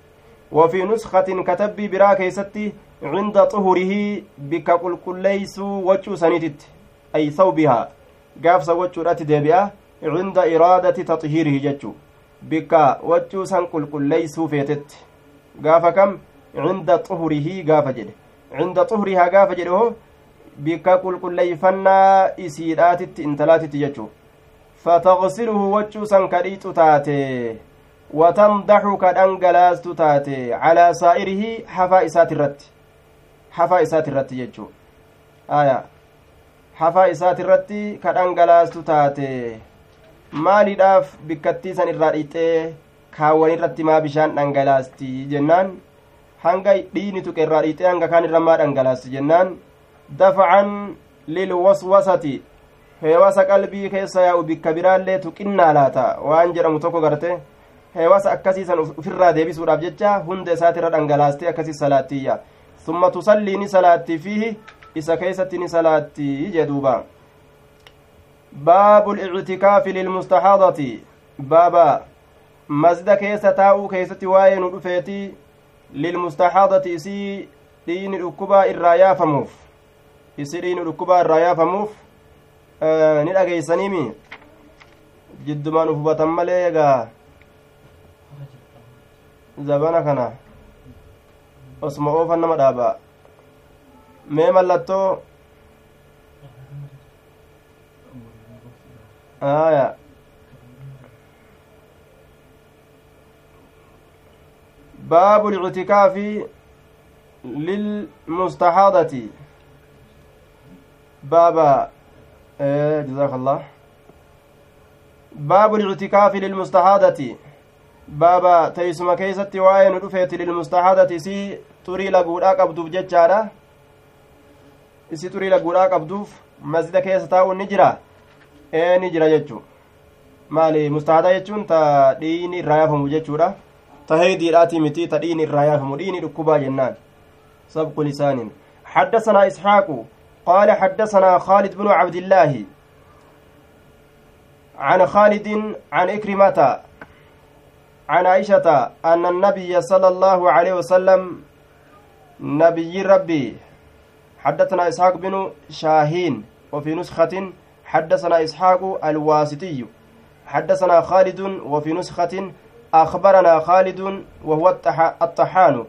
A: وفي نسخة كتبي برا كيستي عند طهره بك قل كليسو وجو سنيتت أي ثوبها قاف سوجو رات ديبئة عند إرادة تطهيره جتشو bikka waccuu san qulqulleeysuu feetetti. Gaafa kam? Cinda xuhurihii gaafa jedhe. Cinda xuhurihaa gaafa jedhe hoo bikka qulqulleeyfannaa isiidhaatitti intalaatitti jechuu fataqsiluhu waccuu san ka dhiixu taate watandaxu ka dhangalaastu taate calaa saa'irihi hafaa isaati irratti hafaa isaati irratti jechuu aya. Hafaa isaati irratti ka dhangalaastu taate maaliidhaaf bikkattiisan irraa dhiixee kaawwan irratti maa bishaan dhangalaasti jennaan hanga dhiini tuqe irraa dhiixee hanga kaan irra maa dhangalaasti jennaan dafacan lilwaswasati heewasa qalbii keessa yaa'u bikka biraallee tuqinnaa laata waan jedhamu tokko garte heewasa akkasiisan ufirraa deebisuudhaaf jecha hunda isaatirra dhangalaastee akkasii salaatiyya summa tusallii ni salaatti fiihi isa keessatti ni salaatti jedhuuba lictikaafi lilmustaxaadati baaba masjida keessa taa'uu keessatti waa'ee nu dhufeeti lilmustaxaadati isii dhiini dhukkubaa irraa yaafamuuf isii dhiini dhukkubaa irraa yaafamuuf ni dhageeysaniimi jiddumaan uf hubatan malee egaa zabana kana osuma oofan nama dhaaba mee aya baabu اlictikaafi lilmustaxaadati baaba جزاك الله باب الاعتكاف للمستحاضة baaba teeysuma keeysatti waa'ee nu dhufeeti lilmustaxadati isii xurii laguudhaa qabduuf jechaadha isii xurii laguudhaa qabduuf masjida keessa taa'uun ni jira ee ni jira jechu maali mustaxada jechuun ta dhiini irraa yaafamu jechuudha ta heeydiidhaati miti ta dhiini irraa yaafamu dhiini dhukkubaa jennaan sabqu lisaanin حدثنا إسحاق قال حدثنا خالد بن عبد الله عن خالد عن إكرمة عن عائشة أن النبي صلى الله عليه وسلم نبي ربي حدثنا إسحاق بن شاهين وفي نسخة حدثنا إسحاق الواسطي حدثنا خالد وفي نسخة أخبرنا خالد وهو الطحان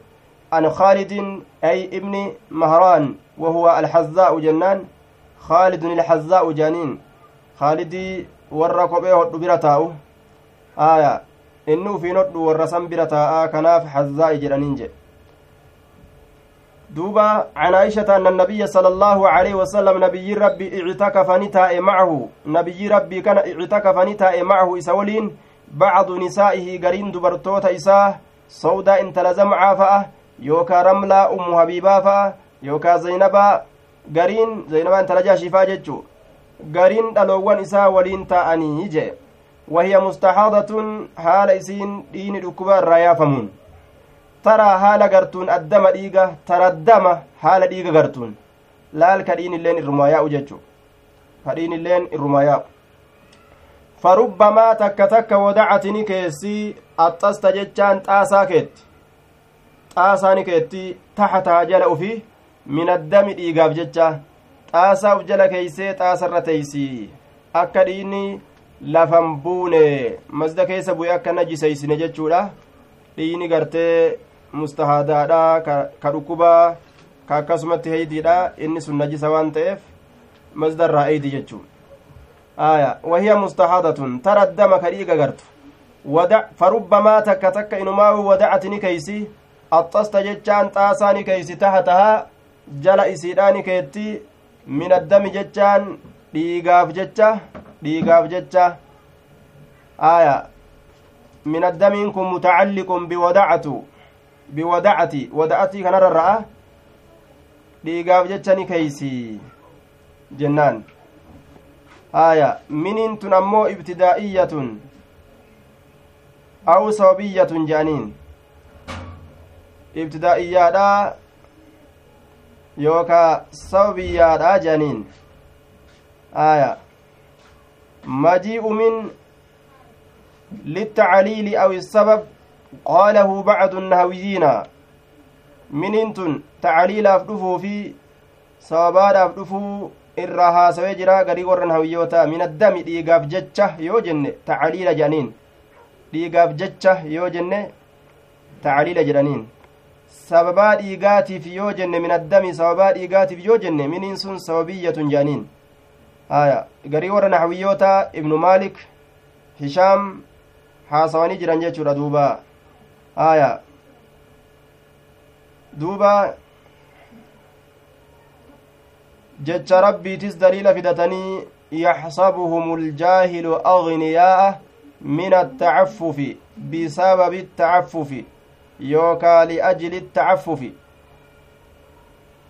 A: عن خالد أي ابن مهران وهو الحذاء جنان خالد الحذاء جانين خالدي ورقبه الدبرة آية inni ufiin hodhu warra san bira taa'aa kanaaf دوبا عن عائشة أن النبي صلى الله عليه وسلم نبي ربي اعتكف نتاء معه. نبي ربي كان اعتكف نتاء معه إسولين بعض نسائه قرين دبرتوت إساه سودا انت لزمعا فأه. يوكا رملا أم حبيبا فأه. يوكا زينبا قرين. زينبا انت لجا شفا جتشو قرين دلوان إساه ولين تاءني وهي مستحاضة. حال إسين دين ركبا الريافمون. ترى taraa haala gartuun addama dhiiga taraddama haala dhiiga gartuun. Laal kadhiin illeen irrumaa yaa'u jechu kadhiin illeen irrumaa yaa'u. Farubbamaa takka takka wadacatini keessii axxasta jechaan xaasaa keetti. Xaasaani keetti taxataa jala ufi min addami dhiigaaf jecha. Xaasaa uf jala keeysee xaasarra teeysii akka dhiini lafan buune masda keessa bu'e akka najiseeysine jechuudha. Dhiini gartee mustahaadaadha ka dhukkubaa ka akkasumatti heydiidha inni sun najisa waan ta'eef masdarraa eydi jechuu aya wahiya mustahadatun tara addama ka dhiiga gartu farubbamaa takka takka inumaawu wadacati ni keeysi axxasta jechaan xaasaa ni keeysi tahatahaa jala isiidhaa ni keetti min addami jechaan dhiigaaf jecha dhiigaaf jecha aya min addamiin kun mutacalliqun biwadacatu biwadacati wada'atii kanarra ra'a dhiigaaf jecha ni keeysi jennaan aya miniin tun ammoo ibtidaa'iyatun aw sababiyyatun je'aniin ibtidaa'iyyaadha yookaa sababiyyaadha je'aniin aya majii'u min للتعليل أو السبب قاله بعض النهويين miniin tun tacliilaaf dhufuu fi sababaadhaaf dhufuu irraa haasawee jira garii warran hawiyyoota min addami dhiigaaf jecha yoo jenne tacliila jedhaniin dhiigaaf jecha yoo jenne tacliila jedhaniin sababaa dhiigaatiif yoo jenne min addami sababaa dhiigaatiif yoo jenne miniin sun sababiyyatun jedhaniin haya garii warra naxwiyyoota ibnu maalik hishaam haasawanii jiran jechuudha duuba haya duuba jecha rabbiitis daliila fidatanii yaxsabuhum اljaahilu agniyaa'a min attacaffufi bisababi attacaffufi yookaa liajli attacaffufi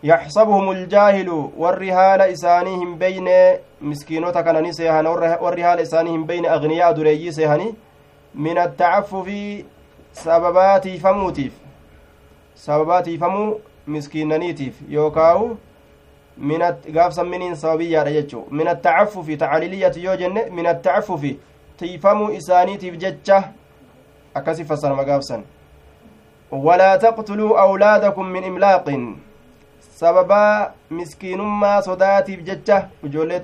A: yaxsabuhum اljaahilu warri haala isaanii hin beyne miskiinota kanani seehan warri haala isaanii hin beyne agniyaa dureeyyii seehani min attacaffufi sababaatiifamuutiif sababaatiifamuu miskiinaniitiif yookaawu gaafsan miniin sababiyyaadha jechuu min attacaffufi tacaliliyati yoo jenne min attacaffufi tiifamuu isaaniitiif jecha akkasi fassarama gaafsan walaa taqtuluu awlaadakum min imlaaqin sababaa miskiinummaa sodaatiif jecha ijoollee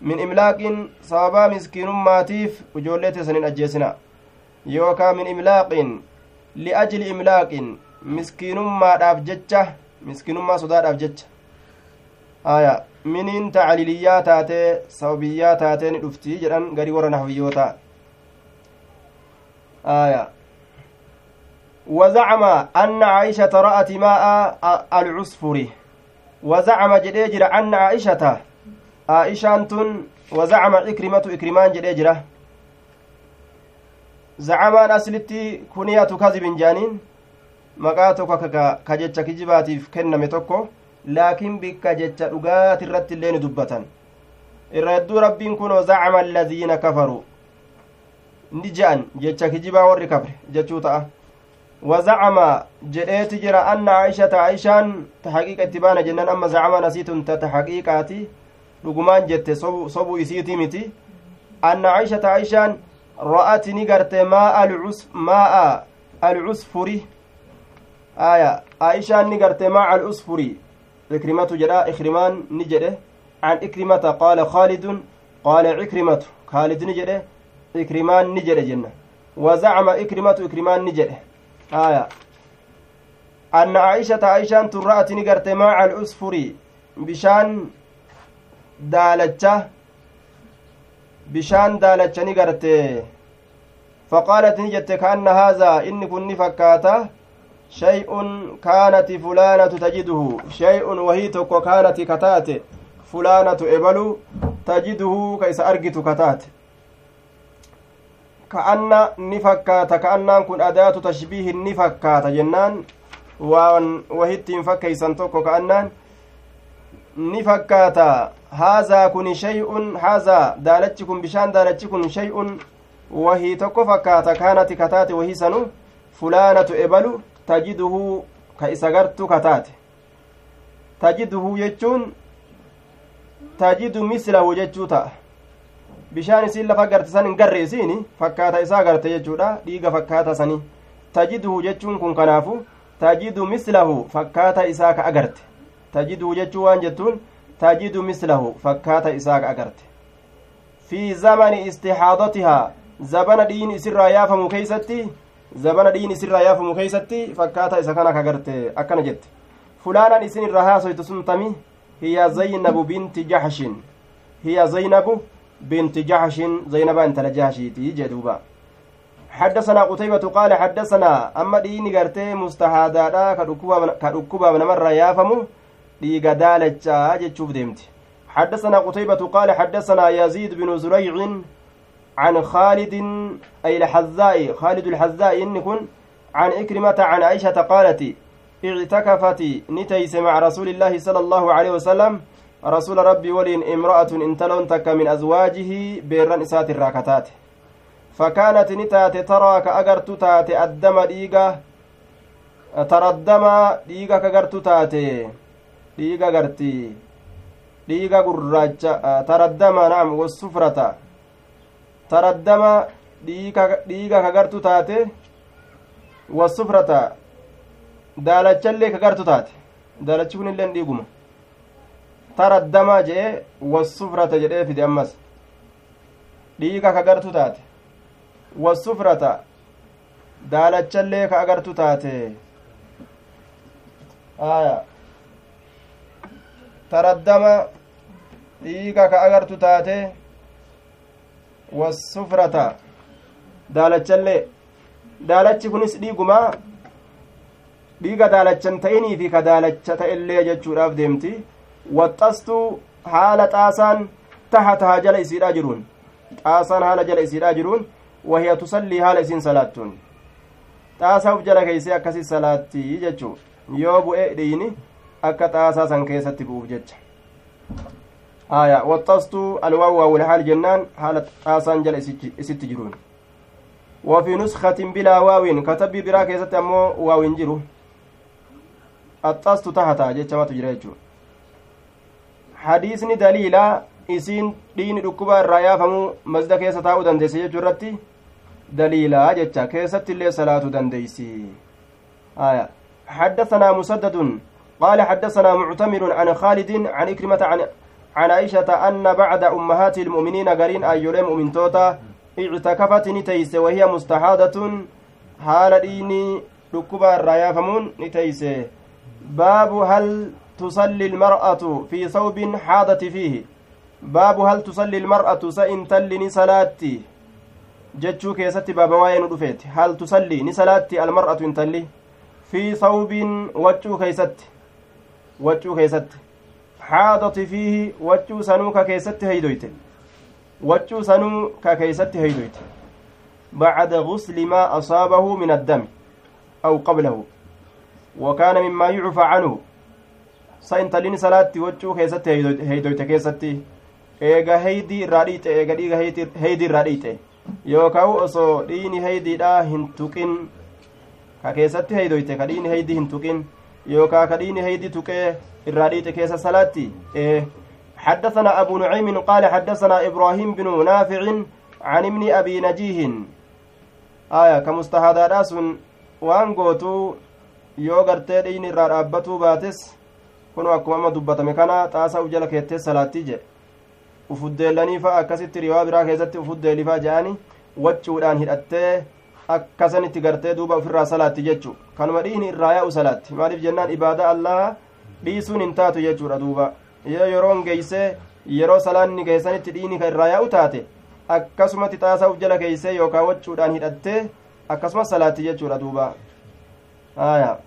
A: min imlaaqin sababaa miskiinummaatiif ijoollee teessanin ajjeesina yookaa min imlaaqin liajli imlaaqin miskiinummaadhaaf jecha miskiinummaa sodaadhaaf jecha aya miniin tacliliyyaa taatee sababiyyaa taatee ni dhuftii jedhan garii warra nahwiyyoota aya وزعم أن عائشة رأت ماء العصفر وزعم جديجر أن عائشة عائشة وزعم إكرمة إكرمان جديجرة زعمان أسلتي كنية كذب جانين maqaa tokko ka jecha kijibaatiif kenname tokko laakiin bikka jecha dhugaati irratti illee ni dubbatan irra hedduu rabbiin kunoo zacama alladiina kafaru ni je'an jecha kijibaa warri kafre jechuu ta'a wazacama jedheeti jira anna aishata aishaan ta haqiiqa itti baana jennan amma zacamaan asiitun ta ta haqiiqaati dhugumaan jette sobuu isiitii miti aishaan ni garte maaca alusfuri ikrimatu jedha ikrimaan ni jedhe an ikrimata qaala khaalidun qaala ikrimatu khaalid ni jedhe ikrimaan ni jedhe jenna wazacama ikrimatu ikrimaan ni jedhe aya anna aishata aishaan tun ra'ati ni garte maaca alusfuri bishaan daalacha bishaan daalacha ni garte. Faqaalat ni jette kaanna haazaa inni kun ni fakkaata. شيء كانت فلانة تجده شيء وهي تكو كانت كتات فلانة إبلو تجده كيس أرجت كتات كأن نفكات كأن كن أداة تشبيه نفكات جنان وان وهيت فكيسا تكو كأنان نفكات هذا كن شيء هذا دالتكم بشان دالتكم شيء وهي تكو فكات كانت كتات وهي سنو فلانة إبلو tajiduhu ka isa gartu kataate tajiduhu jechuun tajidu mislahu jechuu ta'a bishaan isiin lafa garte san hin garre isiin fakkaata isaa garte jechuudha dhiiga fakkaata sanii tajiduhu jechuun kun kanaafu tajidu mislahu fakkaata isaa ka agarte tajiduu jechuu waan jettuun tajidu mislahu fakkaata isaa agarte fi zamani istixaadatihaa zabana dhiin isirraa yaafamu keeysatti zabana dhiin isirraa yaafamu keeysatti fakkaata isa kana kagarte akkana jette fulaanan isin irra haasoytu sun tami hiya zaynabu binti jaxshin hiya zaynabu binti jaxshin zaynaba intala jaxshiiti jedhuuba حدثنا قتيبة قال حدثنا أما ديني قرتي مستحادة كدكوبا من مرة يافمو ديغا دالتشا جتشوف ديمتي حدثنا قتيبة قال حدثنا يزيد بن زريع عن خالد أي الحذاء خالد الحذاء إن كن عن إكرمة عن عائشة قالت اعتكفت نتيس مع رسول الله صلى الله عليه وسلم رسول ربي ولين امرأة انتلون تك من أزواجه بيران إسات الراكتات فكانت نتات ترى كأجرت تات الدم ديغا ترى الدم ديغا كأجرت تات dhiiga gartii. Dhiiga gurraacha taraddama naam wassufrata taraddama dhiiga kagartu taate wassufrata daalachallee kagartu taate. Daalachi kun illeen dhiiguma. Taraddama jedhe wassufrata jedhee fide ammas. Dhiiga kagartu taate. Wassufrata daalachallee ka agartu taate. Aya taraddama dhiiga ka agartu taate wassufrata. Daalachallee daalachi kunis dhiigumaa dhiiga daalachan ta'inii fi ka daalacha ta'ellee jechuudhaaf deemti. Waxxastu haala xaasaan tahatahaa jala isiidhaa jiruun. Xaasaan haala jala isiidhaa jiruun. Wahiya tusallii haala isiin salaattuun. Xaasaaf jala keeysee akkasi salaattii jechuu yoo bu'e dhiini akka xaasaa san keessatti bu'uuf jecha aya waxxastu alwaawu waawulhaal jennaan haala xaasaan jala isitti jiruun وفي نسخة بلا واو كتب برا كيست أمو واو جرو axxaastu tahataa jechamatu jira jechuudha hadiisni daliila isiin dhiini dhukkuba irraa yaafamuu masda keessa taa'uu dandeesse jechuu irratti daliilaa jecha keessatti illee salaatu dandeeysi aya حدثنا مسدد قال حدثنا معتمر عن خالد عن إكرمة عن عن عائشة أن بعد أمهات المؤمنين قرين أيولي مؤمن توتا اعتكفت نتيس وهي مستحاضة. حال ديني ركبا الريافمون نتيس. باب هل تصلي المرأة في ثوب حاضت فيه؟ باب هل تصلي المرأة سئن تلني صلاتي جتشو كيستي بابا رفيت هل تصلي نسلاتي المرأة انتلي في ثوب وجو كيست وجو كيست حاضت فيه وجو سنوك كيست هيدويت وجو سنوك كيست هيدويت بعد غسل ما أصابه من الدم أو قبله وكان مما يعفى عنه ساينتلين صلاتي وجو كيستي هيدويت كيستي eega heydii irraa dhiite eega dhiiga heydii irraa dhiite. Yookaan osoo dhiini heydiidha hin tuqin ka keessatti heydoyte ka dhiini heydii hin tuqin. Ka dhiini heydii tuqee irraa dhiite keessa salaatti حدثنا أبو نعيم قال حدثنا إبراهيم بن نافع عن ابن أبي نجيه آية كمستهادة وان قوتو yoo gartee dhiini irraa dhaabbatuu baates kun akkuma amma dubbatame kana xaasaa uf jala keettee salaattii jedhe ufuddeellanii fa'a akkasitti riwaa biraa keessatti ufuddeelifaa jedhani wachuudhaan hidhattee akkasanitti gartee duuba ofirraa salaatti jechu kanuma dhiini irraa yaa'u salaatti maaliif jennaan ibaada allaha dhiisuun hin taatu jechuudha duuba yoo yeroon geeysee yeroo salaanni geessanitti dhiini ka irraa yaa'u taate akkasumatti xaasaa uf jala keeysee yookaan wachuudhaan hidhattee akkasumas salaatti jechuudha duuba آية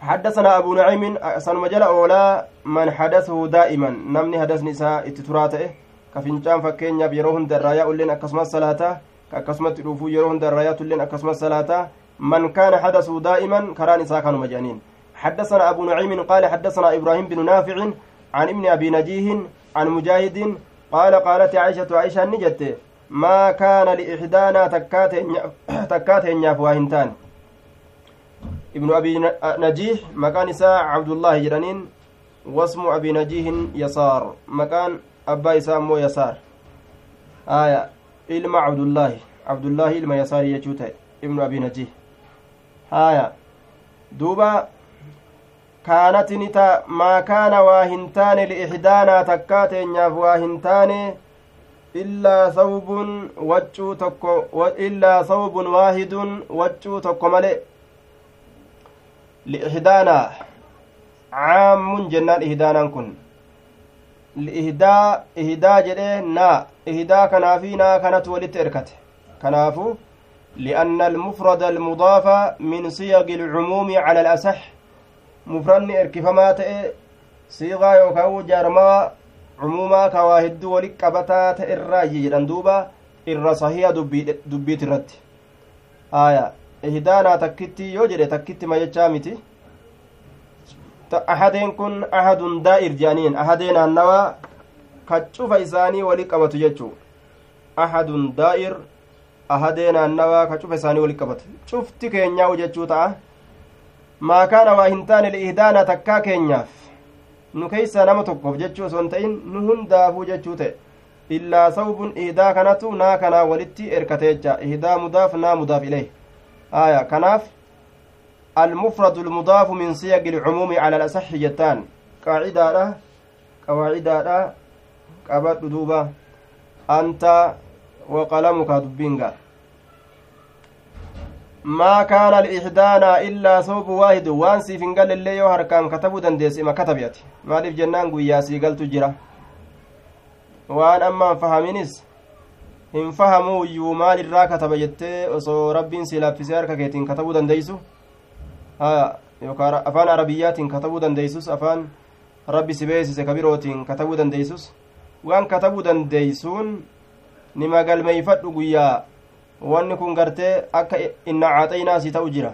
A: حدثنا أبو نعيم سنما جل أولا من حدثه دائما نمني حدث نساء اتتراته كفنجان فكين يروهن درايا لين أكسما الصلاة كأكسما تلوفو يروهن درايا لين أكسما الصلاة من كان حدثه دائما كران نساء كانوا مجانين. حدثنا أبو نعيم قال حدثنا إبراهيم بن نافع عن ابن أبي نجيه عن مجاهد قال قالت عائشة عائشة نجت. ما كان لإحدانا تكات ينياف هنتان. ابن أبي نجيح مكان إساء عبد الله جرانين واسم أبي نجيه يسار. مكان أبا إساء مو يسار. آية. إلما عبد الله عبد الله إلما يسار يجوته ابن أبي نجيح آية دوبا hin taane liixdaanaa takkaa teenyaaf waa hin taane illaa sawbun waccuu tokko illaa sawbun waahidun waccuu tokko male liixdaanaa caammun jennaan ihdaanaan kun liihdaa ihdaa jedhee naa naa kanatu walitti erkate kanaafu لأن المفرد المضاف من صيغ العموم على الأصح. مفرد إركفما تئ صيغة يوكاو جارما عموما كواهد ولك قبتا تئرى جيجران دوبا صحيح دبيت الرد آية إهدانا تكتي يوجد تكتي ما يجامتي ahadeen kun ahadun daa'ir jaaniin ahadeen annawaa ka cufa isaanii wali qabatu jechuu ahadun daa'ir ahadee naannawaa ka cufa isaanii wali qabatu cufti keenyaa'u jechuu ta'a maa kaana waa hin taane liihdaana takkaa keenyaaf nu keeysaa nama tokkoof jechuu osoo hin ta'in nu hundaafuu jechuu ta'e illaa sawbun ihdaa kanatu naa kanaa walitti erkateecha ihdaa mudaaf naa mudaaf ileh aya kanaaf المفرد المضاف من صيغ العموم على الأصح جتان قاعدة قواعدة قبض دوبا أنت وقلمك دبينغا ما كان الإحدانا إلا صوب واحد وان سيفن قال اللي يو هركان كتبوا دنديس إما كتبيت مالف جنان قويا سيقل تجرا waan ammaan fahaminis hin fahamuu iyyuu maal irraa kataba jettee osoo rabbiin si laaffisee harka keetiin katabuu dandeeysu yookaan afaan arabiyyaatiin katabuu dandeeysus afaan rabbi si beeksise kabirootiin katabuu dandeeysus waan katabuu dandeeysuun nima galmeeyfadhu guyyaa wanni kun gartee akka inna caaxaynaa si ta'u jira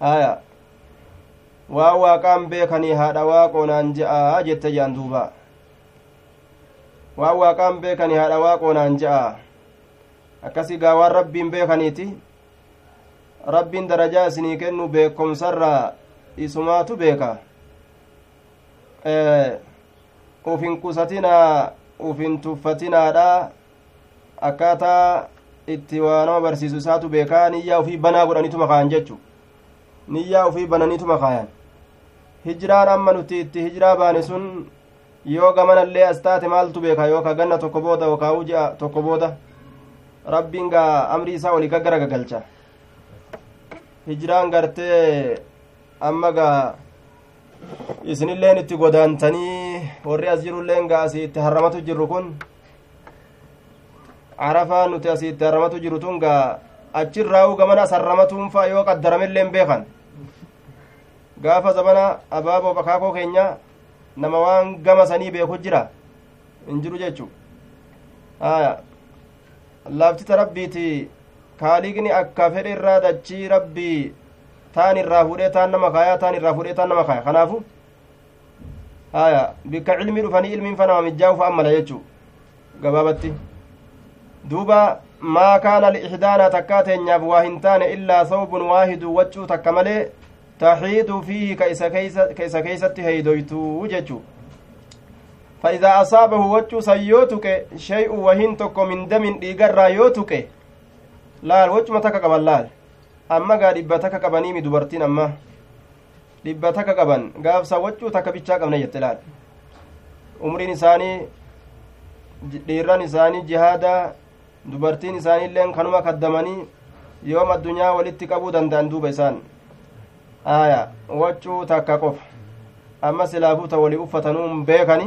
A: haya waan waaqaan beekanii haadha waaqoonaan je'aa jette je'an duuba waan waaqaan beekanii haadha waaqoonaan je'aa akkasii gaa waan rabbiin beekaniiti rabbiin darajaa isinii kennu beekomsarraa isumaatu beeka ufin qusatinaa ufin tuffatinaadha akkaataa itti waa nama barsiisu isaatu beekaa niyyaa ufii banaa godhanituma kaayan jechu niyyaa ufii bananiituma kaayan hijiraan amma nuti itti hijiraa baane sun yoo gamanallee as taate maaltu beeka yoo ka ganna tokko booda yookaa ji'a tokko booda rabbiin gaa amrii isaa olii gaggara gagalcha hijiraan gartee amma gaa isinilleen itti godaantanii warri as jirulleen gaa asii itti harramatu jirru kun carafaa nuti asii itti harramatu jiru tun gaa achirraa'u gamana as harramatuun faa yoo qaddaramelleen beekan. Gaafa zamana abaaboo bakaakoo keenya nama waan gama sanii beeku jira. Hin jiru jechu aya laaftita rabbiiti kaaliqni akka fedhe irraa dachii rabbii taan irraa fuudhee taan nama kaaya taan irraa fuudhee taan nama kaaya. Kanaafu haya bikka cilmii dhufanii ilmiin fa nama mijjaa'uuf ammala jechuu gabaabatti duuba maa kaana liixdaanaa takkaa teenyaaf waa hin taane illaa sawbun waahidu waccuu takka malee taxiidu fiihi ka isa keeysatti heydoytuu jechuu فإذا أصابه وجه سيوتك شيء وهن تكو من دم ديغرا يوتك laal wocuma takka qaban laal amma gaa dhibba takka qabaniimi dubartiin amma dhibba takka qaban gaafsa waccuu takka bichaa qabna jette laal umriin isaanii dhiirran isaanii jihaada dubartiin isaaniilleen kanuma kaddamanii yoom addunyaa walitti qabuu danda'an duuba isaan. Aya waccuu takka qofa. Amma silaafuu ta walii uffatanuun beekani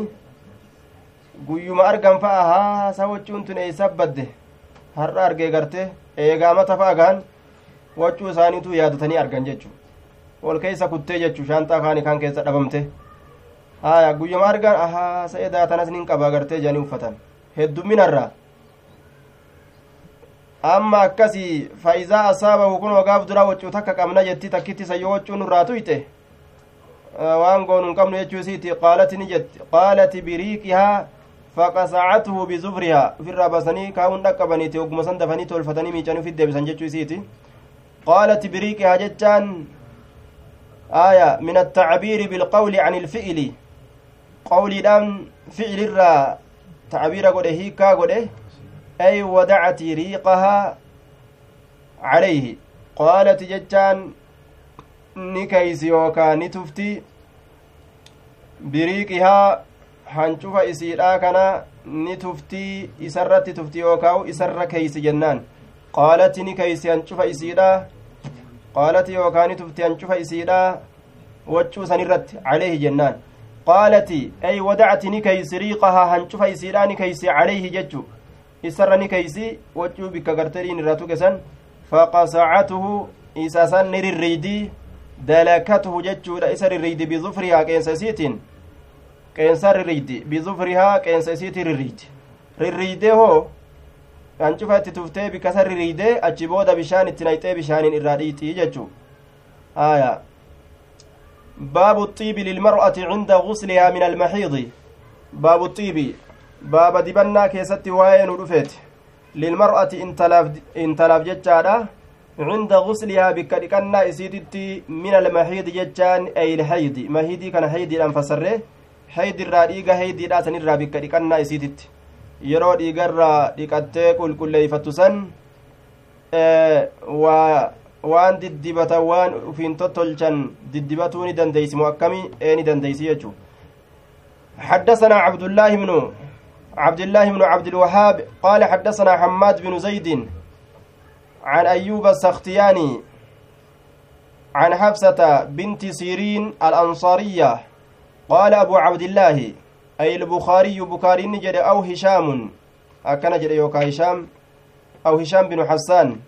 A: guyyuma argan fa'a haasa waccuun tun eeysa badde. Har'a argee gartee eegaama tafa agaan waccuu isaaniitu yaadatanii argan jechu ol keessa kuttee jechu shaanxaa kaani kan keessa dhabamte haya guyyuma argan ahaa sa'ee daatanas nin qaba agartee jedhanii uffatan heddumminarraa amma akkasii faayizaa asaabahu kun ogaaf dura waccuu takka qabna jetti takkitti sayyoo waccuun irraa tuyxe waan goonu hin qabnu jechuu isiiti qaalati ni jetti qaalati biriiqihaa faqasacatuhu bizufrihaa ofirraa baasanii kaa'uun dhaqqabaniiti ogguma san dafanii tolfatanii miicanii ufit deebisan jechuu isiiti qaalati biriiqihaa jechaan attacbiiri bilqawli can ilfi'ili qawliidhaan fi'ilirraa tacbiira godhe hiikaa godhe ay wadacati riiqahaa calayhi qaalati jechaan ni kaysi yookaa ni tufti biriiqihaa hancufa isiidhaa kana ni tuftii isarratti tufti yookaa'u isarra keeysi jennaan qaalati ni keeysi hancufa isiidha qaalati yookaa ni tufti hancufa isiidha waccuu sanirratti caleehi jennaan qaalati ay wadacti ni keeysi riiqahaa hancufa isiidha ni keeysi caleeyhi jechu isarra ni keeysi waccuu bikka gartariin irra tuqesan faqasacatuhu isa san ni rirriydii dalakatuhu jechuudha isa rirriidi bizufrihaa qeensa isiitiin qeensa rirriidi bizufrihaa qeensa isiitii rirriidi rirriidee hoo hancufa itti tuftee bikkasa rirriidee achi booda bishaan itti nayxee bishaaniin irraa dhiixii jechuu aya baabu xiibi lilmar'ati cinda guslihaa min almaxiidi baabu xiibi baaba dibannaa keessatti waa'ee nu dhufeeti lilmar'ati intalaaf jechaadha cinda guslihaa bikka dhiqannaa isiititti min almaxiidi jechaan eylhaydi mahidii kana haydiidhaan fasarre haydirraa dhiiga haydiidhaa sanirraa bikka dhiqannaa isiititti yeroo dhiigarraa dhiqattee qulqulleeyfattu san waan diddibatan waan ufiin tottolchan diddibatuu ni dandeeysi moo akkami ee ni dandeeysi jechuu حدثنا عبد الله بن عبد الله بن عبد الوهاب قال حدثنا حماد بن زيد عن أيوب السختياني عن حفصة بنت سيرين الأنصارية قال أبو عبد الله أي البخاري بكاري نجد أو هشام أكن جد يوكا هشام أو هشام بن حسان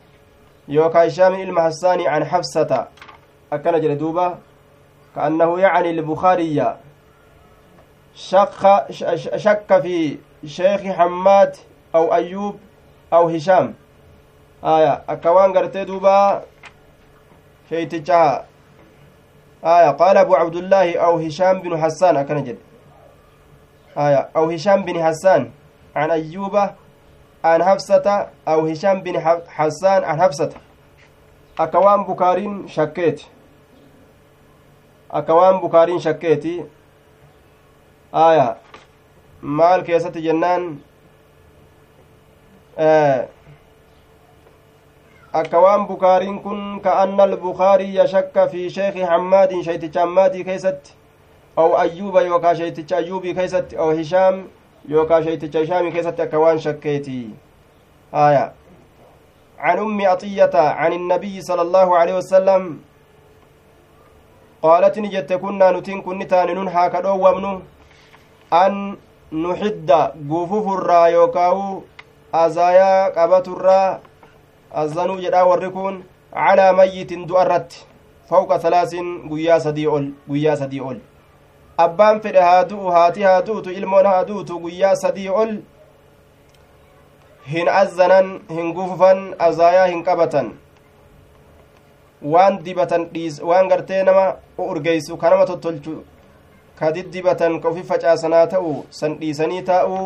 A: يوكا هشام عن حفصة أكن جد دوبا كأنه يعني البخاري شك شك في شيخ حماد أو أيوب أو هشام. آية أكوان دوبا آية قال أبو عبد الله أو هشام بن حسان أكن جد. أو هشام بن حسان عن أيوب عن حفصة أو هشام بن حسان عن حفصة أكوان بكارين شكيت أكوان بكارين شكيتي آية maal keessatti jennaan akka waan bukaariin kun ka'anna albukaariya shakka fi sheeki hammaadin shayticha hammaadii keessatti ayyuuba yookaa shayticha ayyuubii keessatti aw hishaam yookaa shayticha hishaamii keessatti akka waan shakkeeti aya عن أم عطية عن النبي صلى الله عليه وسلم قالت نجت كنا نتين كنتان ننحى كدو ومنو أن yookaawu azaayaa qabaturraa azanuu jedhaa warri kun calaa mayyitin du'a irratti fawqa salaasin guyyaa sadii ol guyyaa sadii ol abbaan fedhe haa du'u haati haa du'utu ilmoon haa du'utu guyyaa sadii ol hin azzanan hin gufufan azaayaa hin qabatan waan dibatan dhiis waan gartee nama urgeeysu kanama tottolchu ka diddibatan ka ufi facaasanaa ta'u san dhiisanii taa'u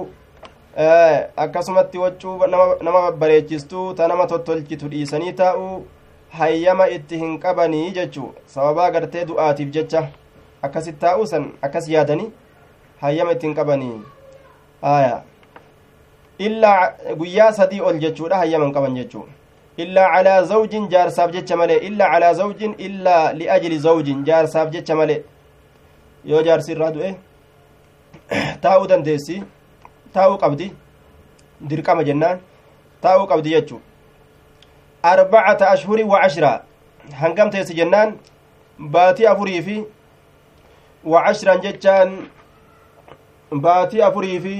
A: akkasumatti waccuu nama babbareechistuu ta nama tottolchitu dhiisanii taa'u hayyama itti hin qabanii jechuu sababaa gartee du'aatiif jecha akkasit taa'u san akkas yaadanii hayyama itti hin qabanii aya illaa guyyaa sadii ol jechuudha hayyama hin qaban jechuu illaa calaa zawjin jaarsaaf jecha malee illaa calaa zawjin illaa liajli zawjin jaarsaaf jecha malee yoo jaarsi irraa du'e taa'uu dandeessi taa'uu qabdi dirqama jennaan taa'uu qabdi jechuu arbacata ashhurin wa cashraa hangam teessi jennaan baatii afurii fi cashran jechaan baatii afurii fi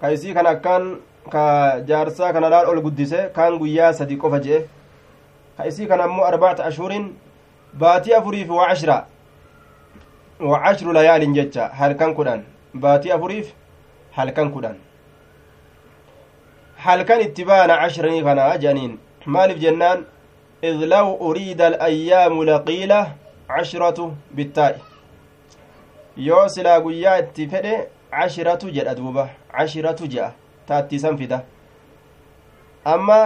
A: ka isii kan akkaan ka jaarsaa kana laal ol guddise kaan guyyaa sadi qofa jedhe ka isii kan ammoo arbacata ashhurin baatii afurii fi wa cashraa وعشر ليال جتة halkan kudhan baatii afuriif halkan kudhan halkan itti baana cashranii kana jedhaniin maaliif jennaan إذ لو أريد الأيام لقيلة عشرة بالتاء yoo silaa guyyaa itti fedhe cashiratu jedha duuba cashiratu jedha taatti san fida amma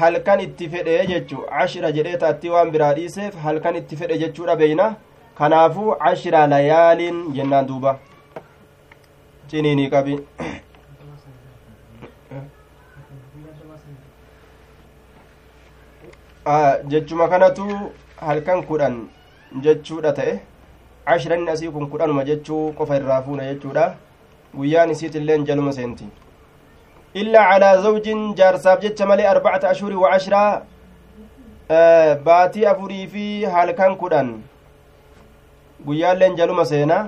A: halkan itti fedhe jechu cashira jedhee taatti waan biraa dhiiseef halkan itti fedhe jechuudha beeyna kanaafuu cashira layaaliin jennaan duuba ciniinii qabi jechuma kanatu halkan kudhan jechuudha ta'e cashranin asii kun kudhanuma jechuu qofa irraa fuuna jechuudha guyyaan isiitilleen jaluma seenti illaa calaa zawjin jaarsaaf jecha malee arbacata ashhurii wa cashraa baatii afurii fi halkan kudhan guyyaalleen jaluma seena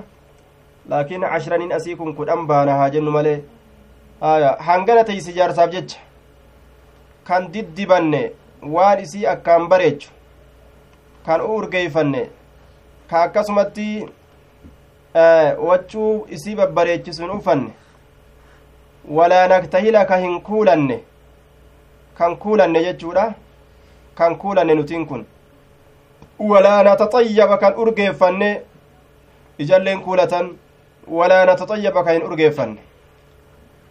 A: laakiin cashraniin asii kun kudhan baana haa jennu malee hangana teeysi jaarsaaf jecha kan diddibanne waan isii akkaan bareechu kan u urgeeyfanne ka akkasumatti wachuu isii babbareechisuun uffanne walaa naktahila ka hin kuulanne kan kuulanne jechuudha kan kuulanne nutiin kun walaa nataxayyaba kan urgeeffanne ijalleen kuulatan walaa nataxayyaba ka hin urgeeffanne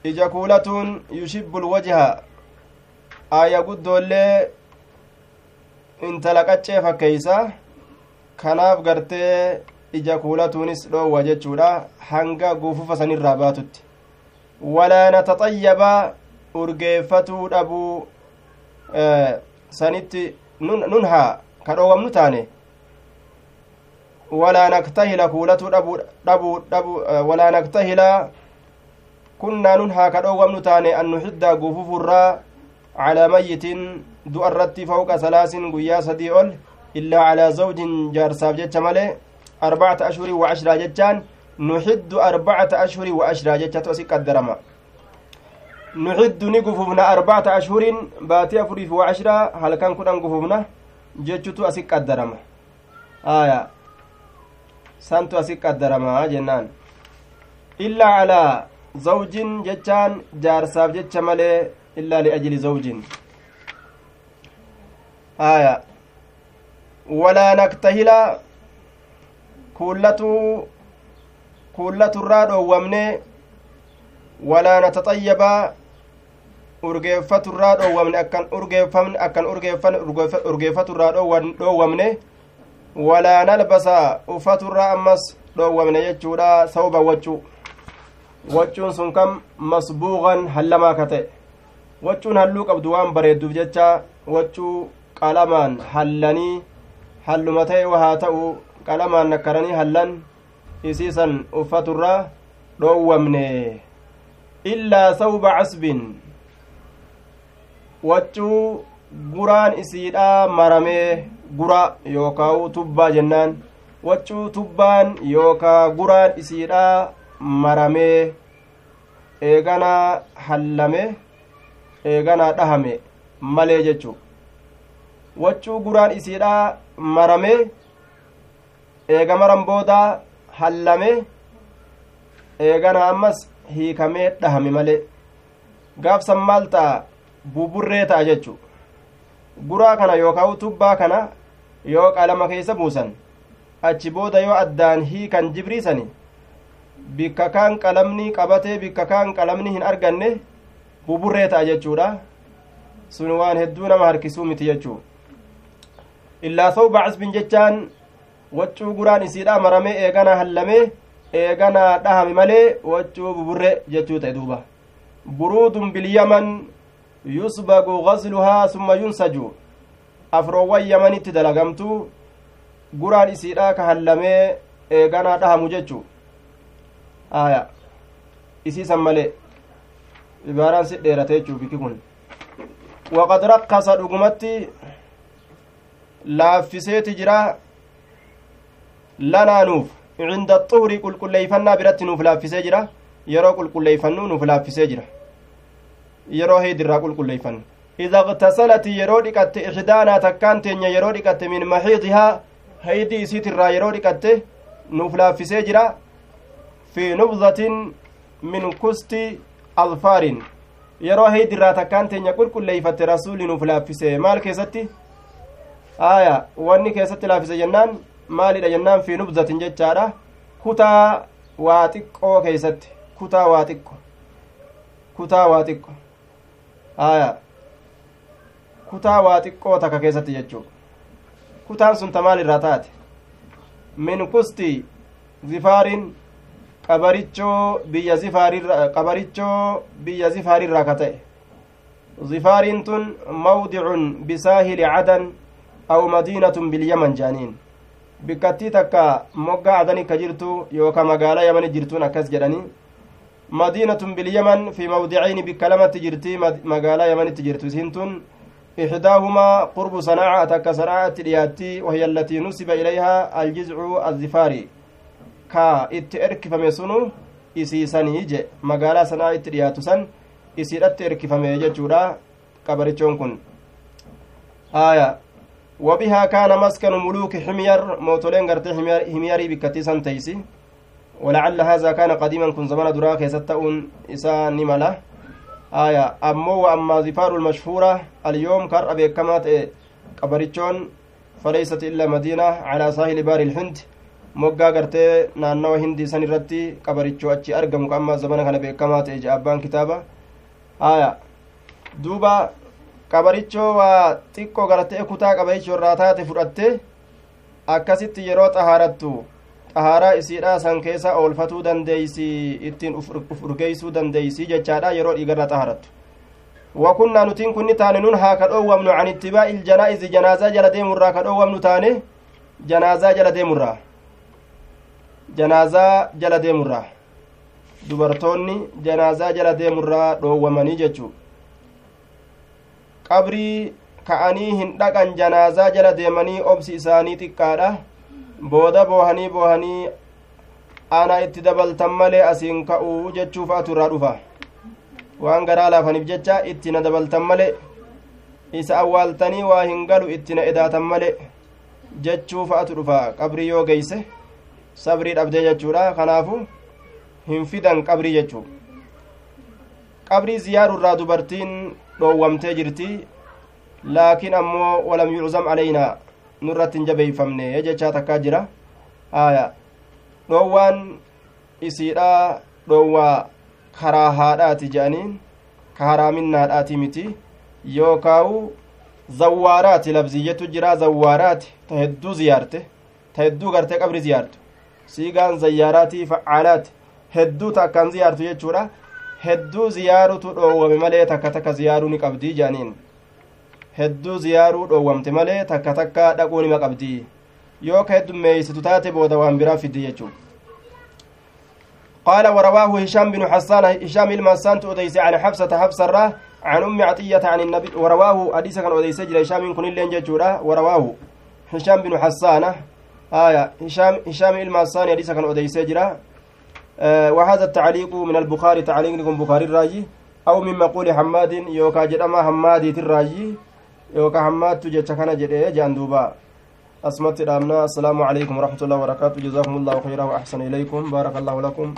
A: ija kuulatuun yushibbu lwajha aaya guddoollee intala qaccee fakkeeysa kanaaf gartee ija kuulatuunis dhoowwa jechuudha. Hanga guufufa sanirraa baatutti. Walaa nataxayyaba urgeeffatuu dhabuu sanitti nun haa ka dhoowwamnu taane. Walaa naktahila kuulatuu dhabuu walaa naktahila kunnaa nun haa ka dhoowwamnu taane an nuxiddaa guufufurraa calaa mayyitin du'a irratti fawqa salaasin guyyaa sadii ol illaa calaa zawjin jaarsaaf jecha malee arbacata ashhurii wa ashraa jechaan nuxiddu arbacata ashhurii wa ashraa jechatu asi qaddarama nuxiddu ni gufufna arbacata ashhurin baatii afuriif wa ashraa halkan kudhan gufufna jechutu asi qaddarama aya santu asi qaddarama jennaan illaa calaa zawjin jechaan jaarsaaf jecha malee illaa liajli zawjin aya walaa naktahila kuullatuu kuullaturraa dhoowwamne walaa nataxayyabaa urgeeffaturraa dhoowwamne akkan urgeeffamne akkan urgeeffan urgeeffaturraa dhoowwamne walaa nalbasa uffaturraa ammas dhoowwamne jechuudha sawba waccuu waccuun sun kam masbuuqan hallamaa ka ta'e waccuun halluu qabdu waan bareedduuf jecha waccuu qalamaan hallanii halluma ta'e haa ta'u qalamaan nakkaranii hallan isiisan uffaturraa dhoowwamne. Illaa sawba casbin waccuu guraan isiidhaa maramee gura yookaa tubbaa jennaan. Waccuu tubbaan yookaa guraan isiidhaa maramee eeganaa hallame eeganaa dhahame malee jechuu waccuu guraan isiidhaa marame eega maran booda hallame eegana ammas hiikamee dhahame malee. Gaafsan maal ta'a? Buburree ta'a jechu. Guraa kana yookaan tubbaa kana yoo qalama keessa buusan achi booda yoo addaan hiikan jibriisani bikka kaan qalamni qabatee bikka kaan qalamni hin arganne buburree ta'a jechuudha. Sun waan hedduu nama harkisuu miti jechuu illaa sawba casbin jechaan waccuu guraan isiidha maramee eegana hallamee eegana dhahame malee waccuu buburre jechuu ta'e duuba buruudun bilyaman yusbagu gasluhaa summa yunsaju afroowwan yamanitti dalagamtu guraan isiidha ka hallamee eegana dhahamu jechuu aya isiisan malee ibaaraan si dheerate jechuu biki kun waqad rakkasa dhugumatti laaffiseeti jira lanaa nuuf cinda xuhri qulqulleeyfannaa biratti nuuf laaffisee jira yeroo qulqulleeyfannu nuuf laaffisee jira yeroo heedirraa qulqulleeyfannu ida iqtasalati yeroo dhiqatte ixdaanaa takkaan teenya yeroo dhiqatte min maxiidihaa heydii isiitirraa yeroo dhiqatte nuuf laaffisee jira fi nubdatin min kusti alfaarin yeroo heydirraa takkaan teenya qulqulleeyfatte rasuuli nuuf laaffise maal keessatti aya wanni keessatti laaffise jennaan maalidha jennaan fi nubdatin jechaadha. Kutaa waa keeysatti kutaa waa xiqqo kutaa waa xiqqo. Aya kutaa waa xiqqoo takka keessatti jechuu. Kutaan sun ta maal irraa taate? Min kusti zifaarin qabarichoo biyya zifaarirra qabarichoo biyya zifaarirraa ka ta'e. Zifaariin tun mawdicun bisaahili cadan aw madiinatun bilyaman jaaniin bikkattii takka moggaa adani ka jirtu yookaa magaalaa yamani jirtuun akkas jedhanii madiinatun bilyaman fi mawdicayni bikka lamatti jirti magaalaa yamanitti jirtu isiin tun إحداهما قرب صناعة تك صناعة دياتي وهي التي نسب إليها الجزع الزفاري كا اتئرك فمسنو isiisanii je magaalaa sanaa itti dhiyaatu san isiidhatti erkifame jechuudha qabarichoon kun haya kaana maskanu muluuki himyar mootoleen gartee himyarii bikkattii san teeysi ولعل هذا كان قديما كن زمان دراك يستؤون إساء نملة آية أمو وأما ظفار المشهورة اليوم كر أبي كما قبرتشون فليست إلا مدينة على ساحل بار الهند moggaa gartee naannawa hindii san irratti qabarichoo achi argamu amma zamana kana beekamaa ta'e je abbaan kitaaba haya duuba qabarichoo waa xiqqoo gartee kutaa qabarichoo irraa taate fudhatte akkasitti yeroo xahaarattu xahaaraa isiidha san keessa oolfatuu dandeeysi ittiin uf urgeeysuu dandeeysi jechaadha yeroo dhiigarra xahaarattu wakunnaa nutiin kunni taane nun haa ka dhoowwamnu can ittibaa'i iljanaa'izi janaazaa jala deemurraa ka dhoowwamnu taane janaazaa jala deemurraa. Janaazaa jala deemurraa. Dubartoonni janaazaa jala deemurraa dhoowwamanii jechuu qabrii ka'anii hin dhaqan janaazaa jala deemanii obsi isaanii xiqqaadha booda boohanii boohanii ana itti dabaltan malee asiin ka'uu jechuu fa'atu irraa dhufa waan garaa laafaniif jecha itti na dabaltan malee isa awwaaltanii waa hin galu itti na edaatan malee jechuu fa'atu dhufa qabrii yoo geeyse sabrii dhabdee jechuudha kanaafu hin fidan qabrii jechuu qabrii ziyaarurraa dubartiin dhoowwamtee jirti. Laakiin ammoo walam yuczam caleynaa nurratti hin jabeeyfamne jechaa takkaa jira. Haya dhoowwaan isiidha. Dhoowwaa karaa haadhaati jedhaniin ka haraaminnaadhaati miti. Yookaawu zawwaaraati labziyyetu jira zawwaaraati. Ta hedduu ziyaarte. Ta hedduu gartee qabri ziyaartu. Siigaan zayyaaraatii facaalaati hedduu takkaan ziyaartu jechuudha hedduu ziyaarutu dhoowwame malee takka takka ziyaaruu ni qabdii jedhaniin hedduu ziyaaruu dhoowwamte malee takka takka dhaquu nima qabdii yoo ka heddummeeysitu taate booda waan biraa fiddi jechuu قال ورواه هشام بن حسان هشام المسان تؤديس عن حفصة حفصة الراه عن أم عطية عن النبي ورواه حديث كان أديس جرى هشام كن اللين ججورا ورواه هشام بن حسان آية هشام هشام المسان حديث كان أديس آه وهذا التعليق من البخاري تعليق لكم بخاري الراجي. أو من مقول حماد يوكا جدما حمادي الراجي. يوكا حماد تجد كان جدي جاندوبا أسمت الأمنا السلام عليكم ورحمة الله وبركاته. جزاكم الله خيرا وأحسن إليكم. بارك الله لكم.